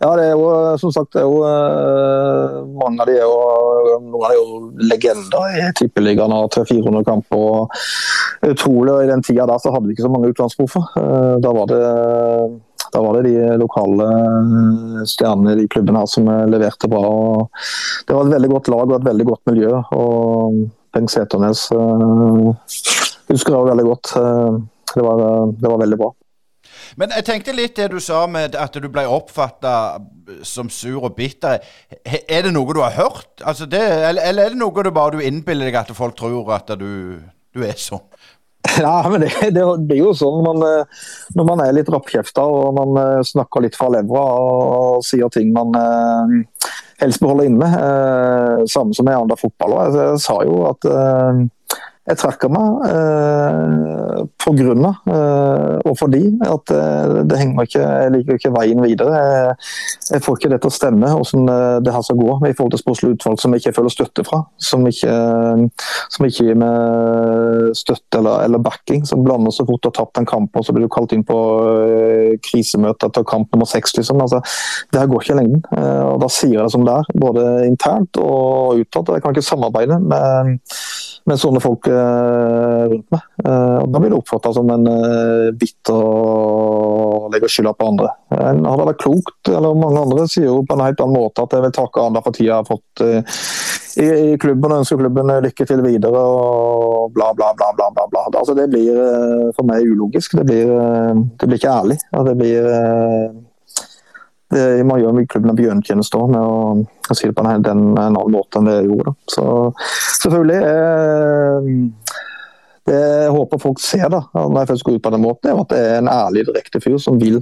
Ja, det er jo som sagt det er jo, eh, mange av de er jo noen er jo legender i tippeligaen og 300-400 kamper. og Utrolig, og I den tida der så hadde vi ikke så mange utenlandsproffer. Eh, Da var det da var det de lokale eh, stjernene i de klubbene her som leverte bra. og Det var et veldig godt lag og et veldig godt miljø. og Bengt Seternes husker jeg veldig godt. Det var, det var veldig bra. Men jeg tenkte litt det du sa med at du ble oppfatta som sur og bitter. Er det noe du har hørt? Altså det, eller, er det noe du bare du innbiller deg at folk tror at du, du er sånn? [LAUGHS] Ja, men det, det blir jo sånn man, eh, når man er litt rappkjefta og man eh, snakker litt fra levra og sier ting man eh, helst beholder inne. Eh, Samme som i andre fotball. også. Jeg, jeg sa jo at eh, jeg trekker meg eh, på grunn av eh, og fordi at eh, det henger ikke, jeg liker ikke veien videre. Jeg, jeg får ikke det til å stemme hvordan eh, det her skal gå i forhold til sportslig utvalg som jeg ikke føler støtte fra. Som ikke, som ikke gir meg støtte eller, eller backing. Som blander så fort du har tapt en kamp og så blir du kalt inn på eh, krisemøte etter kamp nummer seks. Liksom. Altså, det her går ikke i lengden. Eh, og da sier jeg det som det er, både internt og utad. Jeg kan ikke samarbeide med med sånne folk eh, rundt meg. Eh, og da blir det oppfatta som en eh, bitter og legger skylda på andre. En, hadde vært klokt, eller mange andre sier jo på en helt annen måte at jeg vil takke andre for tida jeg har fått i, klubben og ønsker klubben lykke til videre og bla, bla, bla. bla, bla, bla. Altså, det blir for meg ulogisk. Det blir, det blir ikke ærlig. Det blir det, man gjør klubben en bjørnetjeneste også med å, å si det på en, den, en annen måte enn det jeg gjorde. Så selvfølgelig eh, Det jeg håper folk ser da, når jeg først går ut på den måten, er at det er en ærlig, direkte fyr som vil,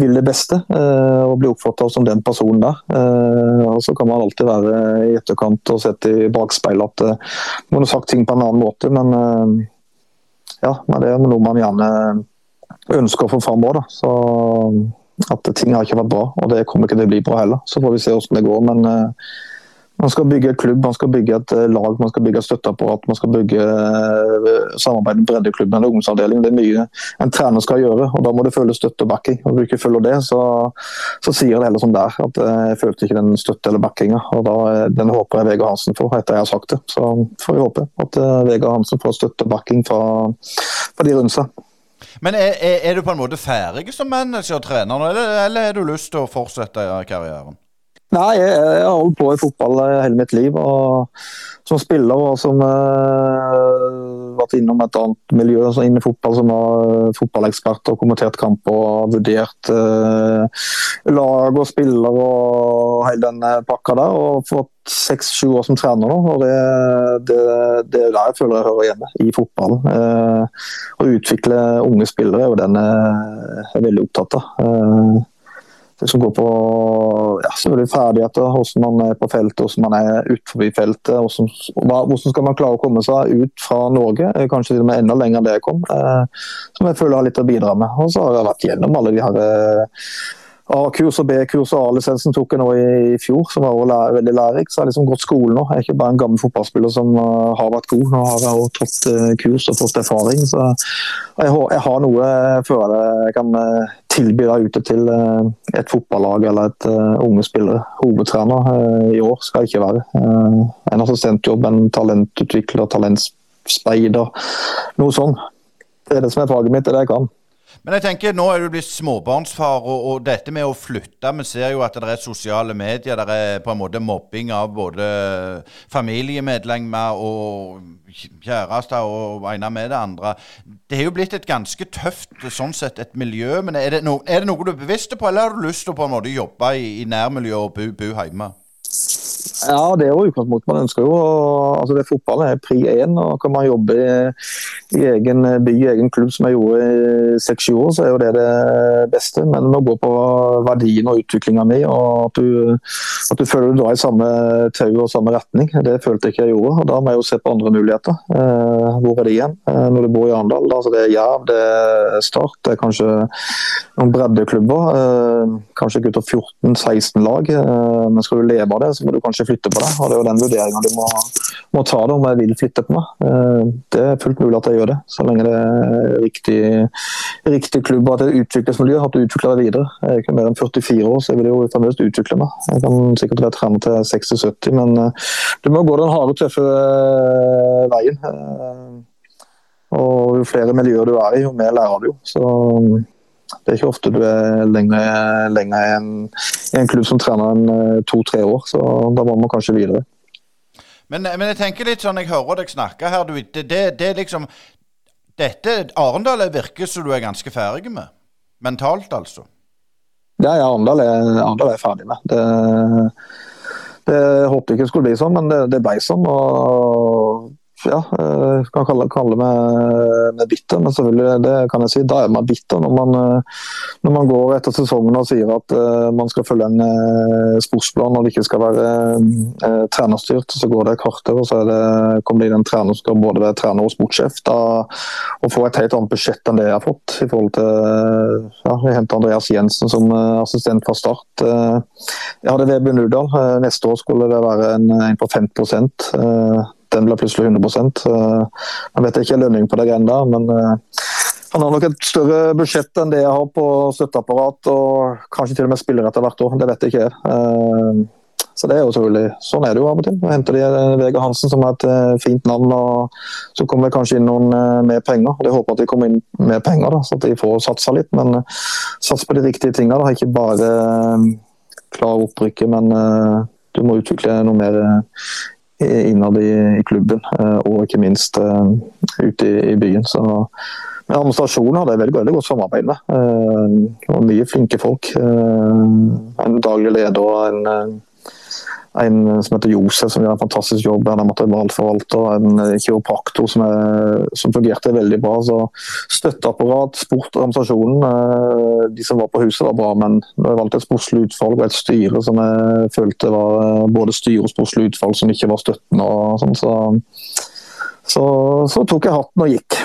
vil det beste. Eh, og blir oppfatta som den personen der. Eh, og Så kan man alltid være i etterkant og sette i bakspeilet at eh, man har sagt ting på en annen måte, men eh, ja, det er noe man gjerne ønsker å få fram òg. Så at ting har ikke vært bra, og det kommer ikke til å bli bra heller. Så får vi se hvordan det går. Men, uh, Man skal bygge et klubb, man skal bygge et eh, lag, man skal bygge støtteapparat. Man skal bygge uh, samarbeid med breddeklubben eller ungdomsavdelingen. Det er mye en trener skal gjøre, og da må du føle støtte og backing. Og Når du ikke følger det, så, så sier det heller som det er. At uh, jeg følte ikke den støtte eller backinga. og da, Den håper jeg Vegard Hansen får, etter jeg har sagt det. Så får vi håpe at Vegard Hansen får støtte og backing fra, fra de rundt seg. Men er, er, er, du på en måte ferdig som manager og trener, eller, eller har du lyst til å fortsette karrieren? Nei, jeg, jeg, har holdt på i fotball eh, hele mitt liv. og Som spiller og som uh, vært innom et annet miljø altså innen fotball, som var fotballekspert og kommentert kamper og vurdert uh, lag og spiller og hele den pakka der. Og fått seks-sju år som trener nå. og det, det, det, er der jeg føler jeg hører hjemme, i fotballen. Uh, å utvikle unge spillere er jo den jeg er veldig opptatt av. Uh, det som går på ja, selvfølgelig ferdigheter, hvordan man er på feltet, hvordan man er utenfor feltet. Hvordan, hvordan, skal man klare å komme seg ut fra Norge, eh, kanskje til og med enda lenger enn det jeg kom. Eh, som jeg føler jeg har litt å bidra med. Og så har jeg vært gjennom alle de her eh, A-kurs og B-kurs og A-lisensen tok jeg nå i, fjor, som var lære, veldig lærerikt. Så jeg har liksom gått skolen nå. Jeg er ikke bare en gammel fotballspiller som uh, har vært god. Nå har jeg også tatt uh, kurs og fått erfaring. Så jeg, jeg har noe før jeg kan uh, tilby deg ute til et fotballag eller et unge spillere. Hovedtrener i år skal ikke være. en assistentjobb, en talentutvikler, talentspeider. Noe sånt. Det er det som er faget mitt, det er det jeg kan. Men jeg tenker, nå er du blitt småbarnsfar, og, og, dette med å flytte Vi ser jo at det er sosiale medier. Det er på en måte mobbing av både familiemedlemmer og kjærester og ene med det andre. Det er jo blitt et ganske tøft sånn sett et miljø. Men er det, no, er det noe du er bevisst på, eller har du lyst til å på en måte jobbe i, i nærmiljøet og bo, bo hjemme? Ja, det er jo utgangspunktet. Man ønsker jo altså det Fotball er pri én. Kan man jobbe i, i, egen by, i egen klubb, som jeg gjorde i seks-sju år, så er jo det det beste. Men å gå på verdien og utviklinga mi, og at du, at du føler du drar i samme tau og samme retning, det følte jeg ikke jeg gjorde. og Da må jeg jo se på andre muligheter. Eh, hvor er de igjen? Eh, når du bor i Arendal, altså det er Jerv, det er Start, det er kanskje noen breddeklubber. Eh, kanskje gutter 14-16 lag. Eh, men skal du leve av det, så må du kanskje flytte på deg. og Det er jo den vurderinga du må, må, ta det, om jeg vil flytte på meg. Eh, det er fullt mulig at jeg gjør det, så lenge det er riktig, riktig klubb og at det er miljø. At du utvikler deg videre. Jeg er ikke mer enn 44 år, så jeg vil jo fremdeles utvikle meg. Jeg kan sikkert være trener til 60-70, men eh, du må gå den harde, tøffe eh, veien. Og jo flere miljøer du er i, jo mer lærer du. Så det er ikke ofte du er lenger, lenger i, en, i en klubb som trener en eh, to-tre år, så da må man kanskje videre. Men, men, jeg tenker litt sånn, jeg hører deg snakke her, du, det, det, det, liksom Dette Arendal virker som du er ganske ferdig med? Mentalt, altså? Ja, ja Arendal er, Arendal er ferdig med. Det, det håpet jeg ikke skulle bli sånn, men det, det ble sånn. og ja, jeg eh, kan kalle, kalle meg, meg bitter, men selvfølgelig det kan jeg si. Da er man bitter når man, eh, når man går etter sesongen og sier at uh, man skal følge en uh, sportsplan og det ikke skal være uh, trenerstyrt. Så går det et kvarter, og så det, kommer det inn en trener som skal både være trener og sportssjef. Da, og få et helt annet budsjett enn det jeg har fått. i forhold til, ja, Jeg henter Andreas Jensen som assistent fra start. jeg hadde Vebjørn Udal. neste år skulle det være en, en på 5 den blir plutselig 100% Jeg vet ikke lønning på det greiene der, men eh, han har nok et større budsjett enn det jeg har på støtteapparat, og kanskje til og med spiller etter hvert år. Det vet jeg ikke. Eh, så det er jo selvfølgelig, Sånn er det jo av og til. Nå henter de eh, Vegard Hansen, som er et fint navn. og Så kommer det kanskje inn noen med penger. Jeg håper at de kommer inn med penger, da, så at de får satsa litt. Men sats på de riktige tingene. Ikke bare klar opprykket, men du må utvikle noe mer innad i, klubben, eh, og ikke minst uh, ute i, byen. Så, men administrasjonen hadde jeg veldig, veldig godt samarbeid med. Uh, og mye flinke folk. En daglig leder og en en som heter Josef, som gjør en fantastisk jobb. Han er materialforvalter. En kiropraktor som, som, fungerte veldig bra. Så støtteapparat, sport, organisasjonen. Eh, de som var på huset var bra, men når jeg valgte et sportslig utvalg og et styre som jeg følte var eh, både styre og sportslig utvalg som ikke var støttende, og sånn, så, så, så tok jeg hatten og gikk.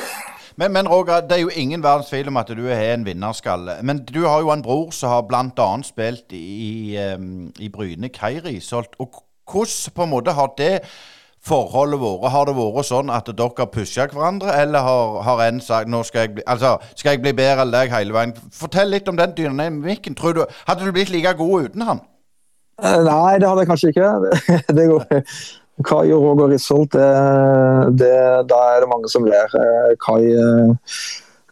Men, men, Roger, det er jo ingen verdens tvil om at du er en vinnerskalle. Men du har jo en bror som har bl.a. spilt i, i Bryne Kairi. Og hvordan på en måte har det forholdet vært? Har det vært sånn at dere har pusha hverandre, eller har, har en sagt nå skal jeg, bli, altså, skal jeg bli bedre enn deg hele veien? Fortell litt om den dynamikken. Tror du, Hadde du blitt like god uten han? Eh, nei, det hadde jeg kanskje ikke. [LAUGHS] Det går, Kai og Roger Risholt, det, det, da er det mange som ler. Eh, Kai, eh,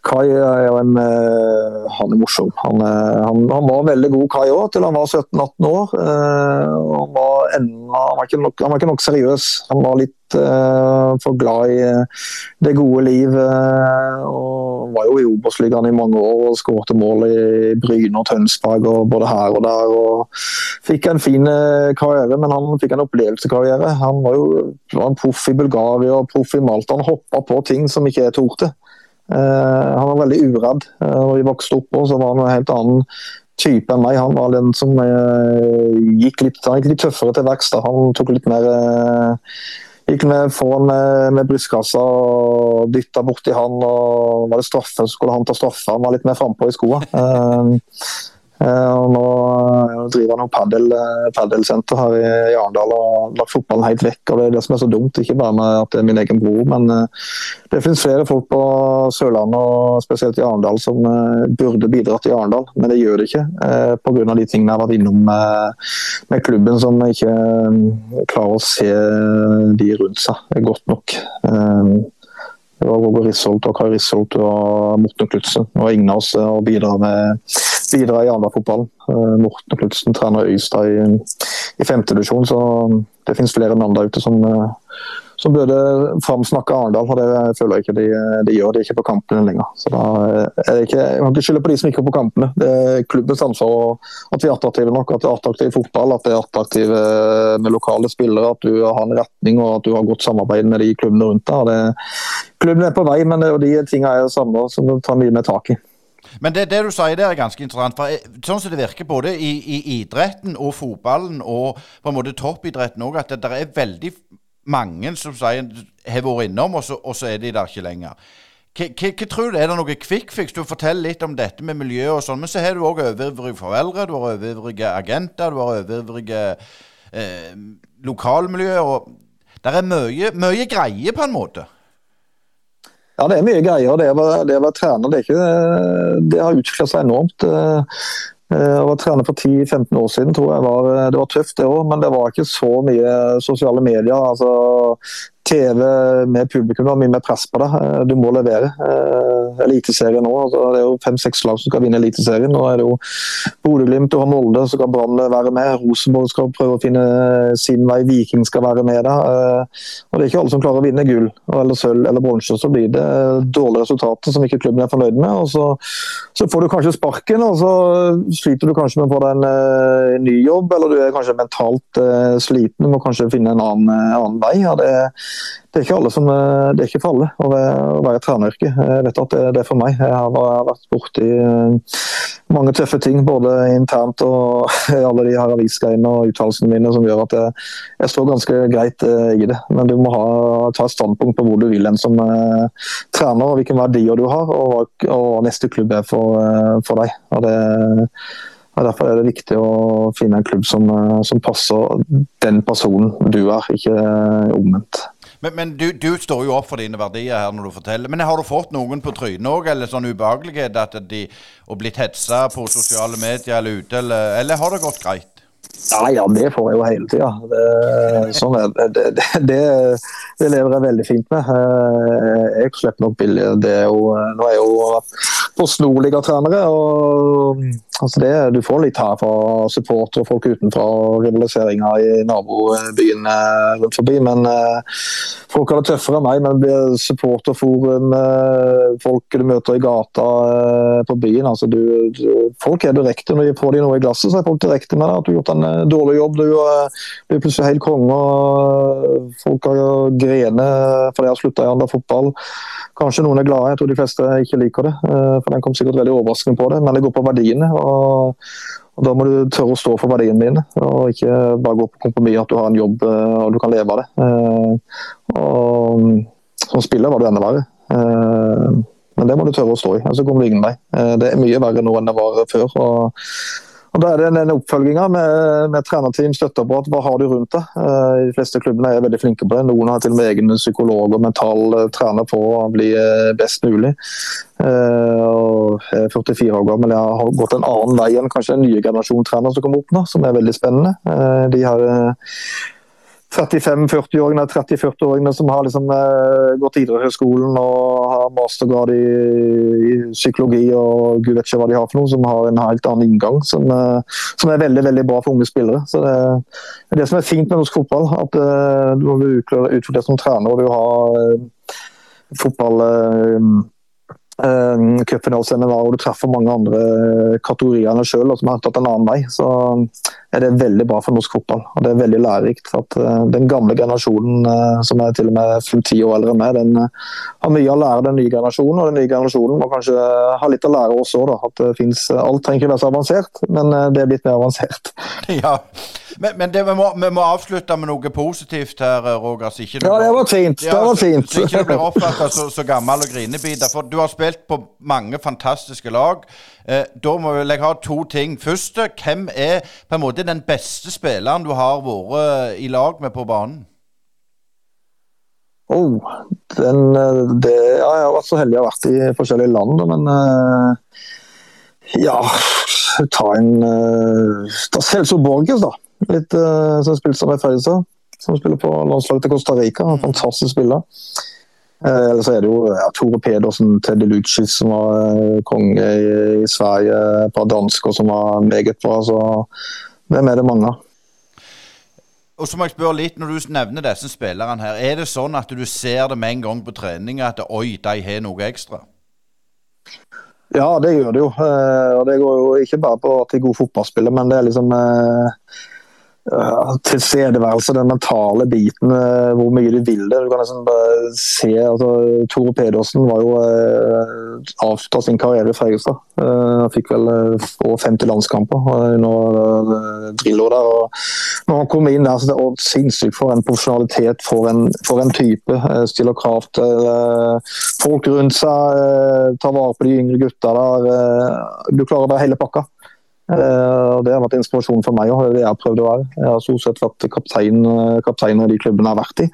Kai er jo en Han er morsom. Han, han, han var veldig god, Kai òg, til han var 17-18 år. Han var, enda, han, var nok, han var, ikke nok, seriøs. Han var litt uh, for glad i det gode liv. Og var jo i Obos-ligaen i mange år og skårte mål i Bryne og Tønsberg og både her og der. og Fikk en fin karriere, men han fikk en opplevelseskarriere. Han var jo var en proff i Bulgaria og proff i Malta. Han hoppa på ting som ikke jeg torde. Uh, han var veldig uredd. Når vi vokste opp så var han en helt annen type enn meg. Han var den som uh, gikk, litt, gikk, litt, tøffere til verks. Han tok litt mer Gikk med foran med, med brystkassa og dytta borti han. og Var det straffe, så skulle han ta straffe. Han var litt mer frampå i skoa. Eh, og nå eh, driver han padel, paddelsenter padelsenter her i Arendal og har lagt fotballen helt vekk. og Det er det som er så dumt. Ikke bare med at det er min egen bror, men det finnes flere folk på Sørlandet og spesielt i Arendal som burde bidratt i Arendal, men det gjør det ikke. Pga. de tingene jeg har vært innom med, med klubben som ikke klarer å se de rundt seg godt nok. Det var Roger Risholt og Kai Risholt og Morten Knutsen. Og ingen av oss bidrar med videre i Arendal-fotballen. Eh, Morten Knutsen trener Øystad i, i femtedivisjon, så det finnes flere navn der ute som, eh, som burde framsnakke Arendal. og Det føler jeg ikke de, de, gjør. De er ikke på kampene lenger. Så da er det ikke, Jeg kan ikke skylde på de som ikke er på kampene. Det er klubbens ansvar at vi er attraktive nok. At det er attraktiv fotball, at det er attraktive med lokale spillere. At du har en retning og at du har godt samarbeid med de klubbene rundt deg. Klubben er på vei, men det er jo de tingene jeg savner som du tar mye mer tak i. Men det, det, du sier der er ganske interessant. for Sånn som det virker både i, i idretten og fotballen og på en måte toppidretten òg, at det, der er veldig mange som sier har vært innom, og så, og så, er de der ikke lenger. Hva tror du, Er det noe quick? Du forteller litt om dette med miljø og sånn, men så har du òg overivrige foreldre, du har overivrige agenter, du har overivrige eh, lokalmiljøer. Det er mye, mye greie, på en måte. Ja, det er mye greier. Det å være trener det, ikke, det har utvikla seg enormt. Jeg var å være trener for 10-15 år siden tror jeg var, det var tøft, det òg. Men det var ikke så mye sosiale medier. altså TV med publikum, det var mye mer press på deg. Eh, du må levere. Eliteserien nå, altså, det er jo fem-seks lag som skal vinne Eliteserien. Nå er det jo Bodø-Glimt og Molde som skal Brann være med. Rosenborg skal prøve å finne sin vei. Viking skal være med der. Og Det er ikke alle som klarer å vinne gull eller sølv eller bronse. Så blir det dårlige resultater som ikke klubben er fornøyd med. og Så, så får du kanskje sparken, og så sliter du kanskje med å få deg en ny jobb. Eller du er kanskje mentalt sliten og må kanskje finne en annen, annen vei. Ja, det, det er ikke alle som, eh, det er ikke for alle å være, å være treneryrke. Jeg vet at det, det, er for meg. Jeg har vært borti eh, mange tøffe ting, både internt og [LAUGHS] alle de her avisgreiene og uttalelsene mine som gjør at jeg, jeg, står ganske greit eh, i det. Men du må ha, ta et standpunkt på hvor du vil en som uh, trener, og hvilke verdier du har, og hva neste klubb er for, for deg. Og det og Derfor er det viktig å finne en klubb som, som passer den personen du er, ikke omvendt. Men, men du, du, står jo opp for dine verdier her når du forteller. Men har du fått noen på trynet òg, eller sånn ubehagelighet at de har blitt hetsa på sosiale medier eller ute, eller, eller har det gått greit? Ja, ja, det får jeg jo hele tida. Sånn det, det, det, det, lever jeg veldig fint med. Eh, jeg slipper nok billig. Det er jo, nå er jeg jo på Snorliga-trenere. og altså det, Du får litt her fra supportere og folk utenfra og rivaliseringer i nabobyen eh, rundt forbi. Men eh, folk har det tøffere enn meg. Men supporterforum, eh, folk du møter i gata på byen altså du, du, Folk er direkte. Når de får de noe i glasset, så er folk direkte med deg. At du har gjort en dårlig jobb. Du, blir er plutselig helt konge. og Folk har grener fordi de har slutta i andre fotball. Kanskje noen er glade, jeg tror de fleste ikke liker det. Eh, for Den kom sikkert veldig overraskende på det, men det går på verdiene. og, Da må du tørre å stå for verdiene dine, og ikke bare gå på kompromiss at du har en jobb eh, og du kan leve av det. Eh, og Som spiller var du enda verre. Men det må du tørre å stå i, altså kommer du ingen deg. Det er mye verre nå enn det var før. og Og Da er det den oppfølginga med, med trenerteam, støtteapparat. Hva har du rundt deg? Eh, de fleste klubbene er veldig flinke på det. Noen har til og med egne psykolog og mental eh, trener på å bli eh, best mulig. Og jeg er 44 år gammel, jeg har gått en annen vei enn kanskje den nye generasjon trenere som kommer opp nå, som er veldig spennende. De har 35-40-åringene 30-40-åringene som har liksom, eh, gått idrettshøyskolen og har mastergrad i, i, psykologi og gud vet ikke hva de har for noe, som har en helt annen inngang. Som, eh, som er veldig veldig bra for unge spillere. Så det, er det som er fint med norsk fotball. At eh, du har utfordret som trener og du har eh, fotball eh, eh cupfinaleseminar og du treffer mange andre kategorier enn deg sjøl som har tatt en annen vei. Så er det veldig bra for norsk fotball. og Det er veldig lærerikt. at uh, Den gamle generasjonen uh, som er til og med ti år eldre enn meg, den uh, har mye å lære den nye generasjonen. Og den nye generasjonen må kanskje ha litt å lære oss òg. At det finnes, alt trenger ikke være så avansert, men det er blitt mer avansert. [LAUGHS] Ja, Men, men det, vi, må, vi, må, avslutte med noe positivt her, Roger. Så ikke ja, det var fint. Ja, det var fint. Så, så ikke du blir oppfatta så, så, gammel og grinebiter. For du har spilt på mange fantastiske lag. Eh, da må jeg ha to ting. Først, hvem er på en måte den beste spilleren du har vært i lag med på banen? Oh, den, eh, det, ja, jeg har vært så heldig å ha vært i forskjellige land, men uh, ja Ta en uh, ta Celso Borges, da. Litt, uh, som spilte sammen med. Som spiller på landslaget til Costa Rica. En fantastisk spiller. Eh, eller så er det jo ja, Tore Pedersen, Teddy Lucci, som var eh, konge i, i Sverige. Et par dansker som var meget bra. Så hvem er det mange av? Og så må jeg spørre litt, Når du nevner disse spillerne, her, er det sånn at du ser det med en gang på trening at oi, de har noe ekstra? Ja, det gjør det jo. Eh, og Det går jo ikke bare på at de er gode fotballspillere, men det er liksom uh, tilstedeværelse, den mentale biten, uh, hvor mye de vil det. Du kan nesten bare se altså, Tore Pedersen var jo uh, avslutta sin karriere i Fredrikstad. Uh, fikk vel over 50 landskamper under Drillo der. og Når han kom inn der, så det er sinnssykt for en profesjonalitet, for en, for en type. stiller krav til folk rundt seg, tar vare på de yngre gutta der. du klarer å være hele pakka. Uh, og Det har vært inspirasjon for meg òg, det jeg har prøvd å være. Jeg har stort sett vært kaptein, kaptein i de klubbene jeg har vært i.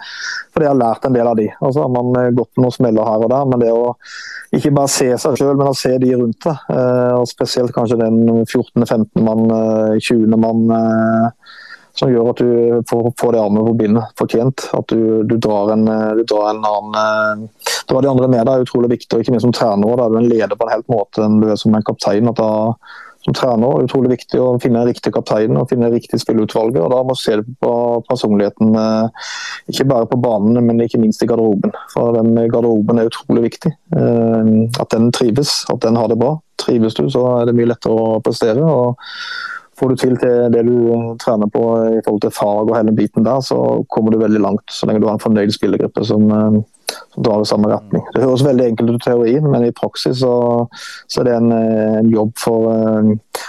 Fordi jeg har lært en del av de. Altså har man eh, gått med noen smeller her og der, men det å ikke bare se seg sjøl, men å se de rundt deg. Og Spesielt kanskje den 14.-15. mann, 20. mann som gjør at du får, får det armet på bindet fortjent. At du, du, drar en, du drar en annen Drar de andre med deg er utrolig viktig, og ikke minst som trener. Da er du en leder på en helt måte enn du er som en kaptein. at da som trener Det er utrolig viktig å finne riktig kaptein og finne riktig spilleutvalget. og Da må vi se på personligheten, eh, ikke bare på banen, men ikke minst i garderoben. For den garderoben er utrolig viktig. Eh, at den trives, at den har det bra. Trives du, så er det mye lettere å prestere. og Får du til til det du trener på i forhold til fag og hele biten der, så kommer du veldig langt. Så lenge du har en fornøyd spillergruppe som eh, som drar i samme retning. Det høres veldig enkelt ut i teorien, men i praksis så, så er det en, en jobb for, eh,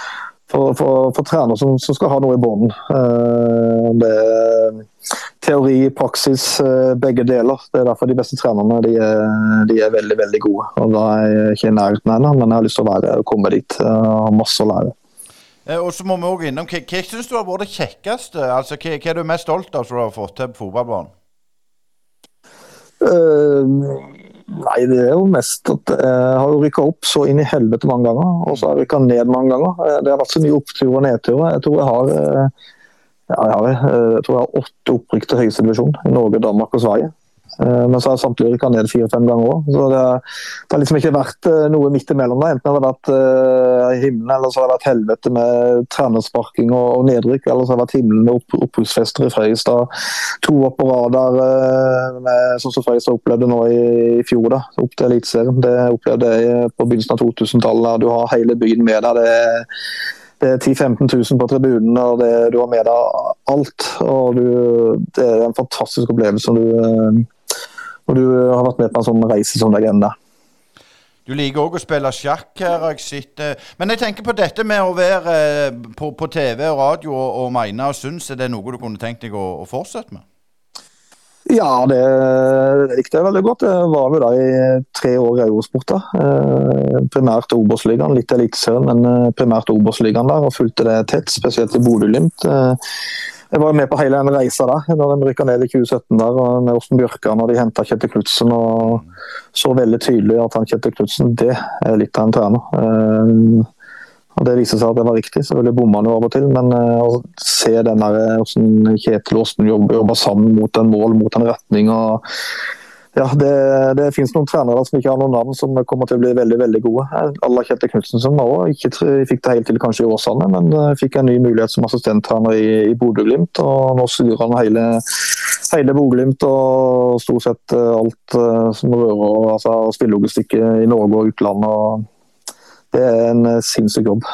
for, for, for trener som, som, skal ha noe i bånden. Eh, det er teori, praksis, eh, begge deler. Det er derfor de beste trenerne de er, de er veldig veldig gode. Og Da er jeg ikke i nærheten ennå, men jeg har lyst til å være, komme dit. Jeg har masse å lære. Og så må vi også innom, Hva, hva syns du har vært det kjekkeste? Altså, hva, hva er du mest stolt av som du har fått til på fotballbanen? Uh, nei, det er jo mest at jeg har rykka opp så inn i helvete mange ganger. Og så har jeg rykka ned mange ganger. Eh, det har vært så mye oppturer og nedturer. Jeg tror jeg har, eh, ja, jeg har, jeg tror jeg har åtte opprykk til høyeste divisjon i Norge, Danmark og Sverige. Eh, men så har samtidig rykka ned fire-fem ganger òg. Så det, det, har liksom ikke vært eh, noe midt imellom. Da. Enten har det vært uh, himmelen, eller så har det vært helvete med trenersparking og, og nedrykk. Eller så har det vært himmelen med opp, opprykksfester i Fredrikstad. To opp på rad der, sånn som Fredrikstad opplevde nå i, i fjor, da, opp til Eliteserien. Det opplevde jeg på begynnelsen av 2000-tallet. Du har hele byen med deg. det det er 10 000-15 000 på tribunen, og det, du har med deg alt. og du, Det er en fantastisk opplevelse. Du, og du har vært med på en sånn reise som legende. Du liker òg å spille sjakk her, jeg sitter Men jeg tenker på dette med å være eh, på, på TV og radio og, og mene og synes. Er det noe du kunne tenkt deg å, å fortsette med? Ja, det, det likte jeg veldig godt. Jeg var jo da i tre år i Eurosport. Eh, primært Obos-ligaen, litt Eliteserien, men eh, primært Obos-ligaen der. Og fulgte det tett, spesielt i Bodø-Glimt. Eh, jeg var med på hele den reisa da når de rykka ned i 2017 der, og med Åsten Bjørkan og de henta Kjetil Knutsen. og Så veldig tydelig at han Kjetil Knutsen, det er litt av en trener. Eh, og Det viser seg at det var riktig, selvfølgelig bomma han jo av og til. Men uh, å se den der, hvordan Kjetil og Åsten jobber, sammen mot en mål, mot en retning og ja, Det, det finnes noen trenere som ikke har noen navn som kommer til å bli veldig veldig gode. Alla Kjetil Knutsen som også ikke fikk det helt til kanskje i Åsane, men uh, fikk en ny mulighet som assistenttrener i, i Bodø-Glimt. Nå styrer han hele, hele Bodø-Glimt og stort sett uh, alt uh, som rører altså, spillelogistikk i Norge og utlandet. og det er en eh, sinnssyk jobb.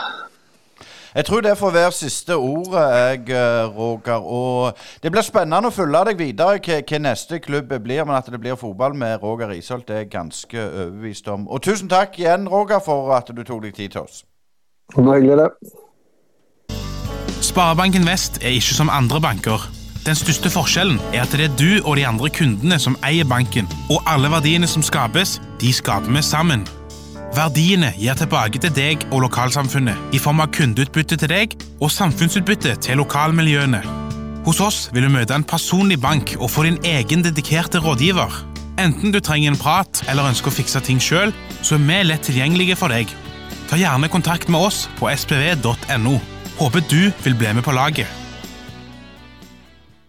Jeg tror det får være siste ordet, jeg, eh, Roger. Og det blir spennende å følge deg videre hva neste klubb blir. Men at det blir fotball med Roger Isholt, det er jeg ganske overbevist om. Og tusen takk igjen, Roger, for at du tok deg tid til oss. Var hyggelig, det. Sparebanken Vest er ikke som andre banker. Den største forskjellen er at det er du og de andre kundene som eier banken. Og alle verdiene som skapes, de skaper vi sammen. Verdiene gir tilbake til deg og lokalsamfunnet i form av kundeutbytte til deg og samfunnsutbytte til lokalmiljøene. Hos oss vil du møte en personlig bank og få din egen dedikerte rådgiver. Enten du trenger en prat eller ønsker å fikse ting sjøl, så er vi lett tilgjengelige for deg. Ta gjerne kontakt med oss på spv.no. Håper du vil bli med på laget.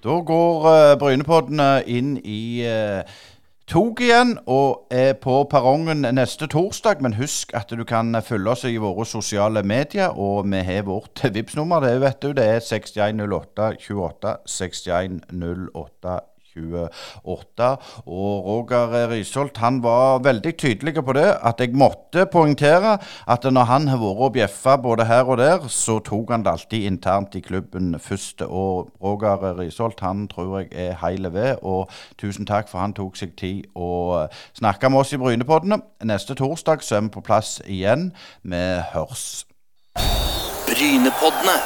Da går uh, Brynepodden inn i uh tog igjen og er på perrongen neste torsdag. Men husk at du kan følge oss i våre sosiale medier, og vi har vårt Vipps-nummer. Det vet du, det er 6108 28 6108 28. Og Roger Risholt han var veldig tydelig på det, at jeg måtte poengtere at når han har vært og bjeffa både her og der, så tok han det alltid internt i klubben først. Og Roger Risholt han tror jeg er heile ved, og tusen takk for han tok seg tid å snakke med oss i Brynepoddene. Neste torsdag så er vi på plass igjen. Vi hørs. Brynepoddene.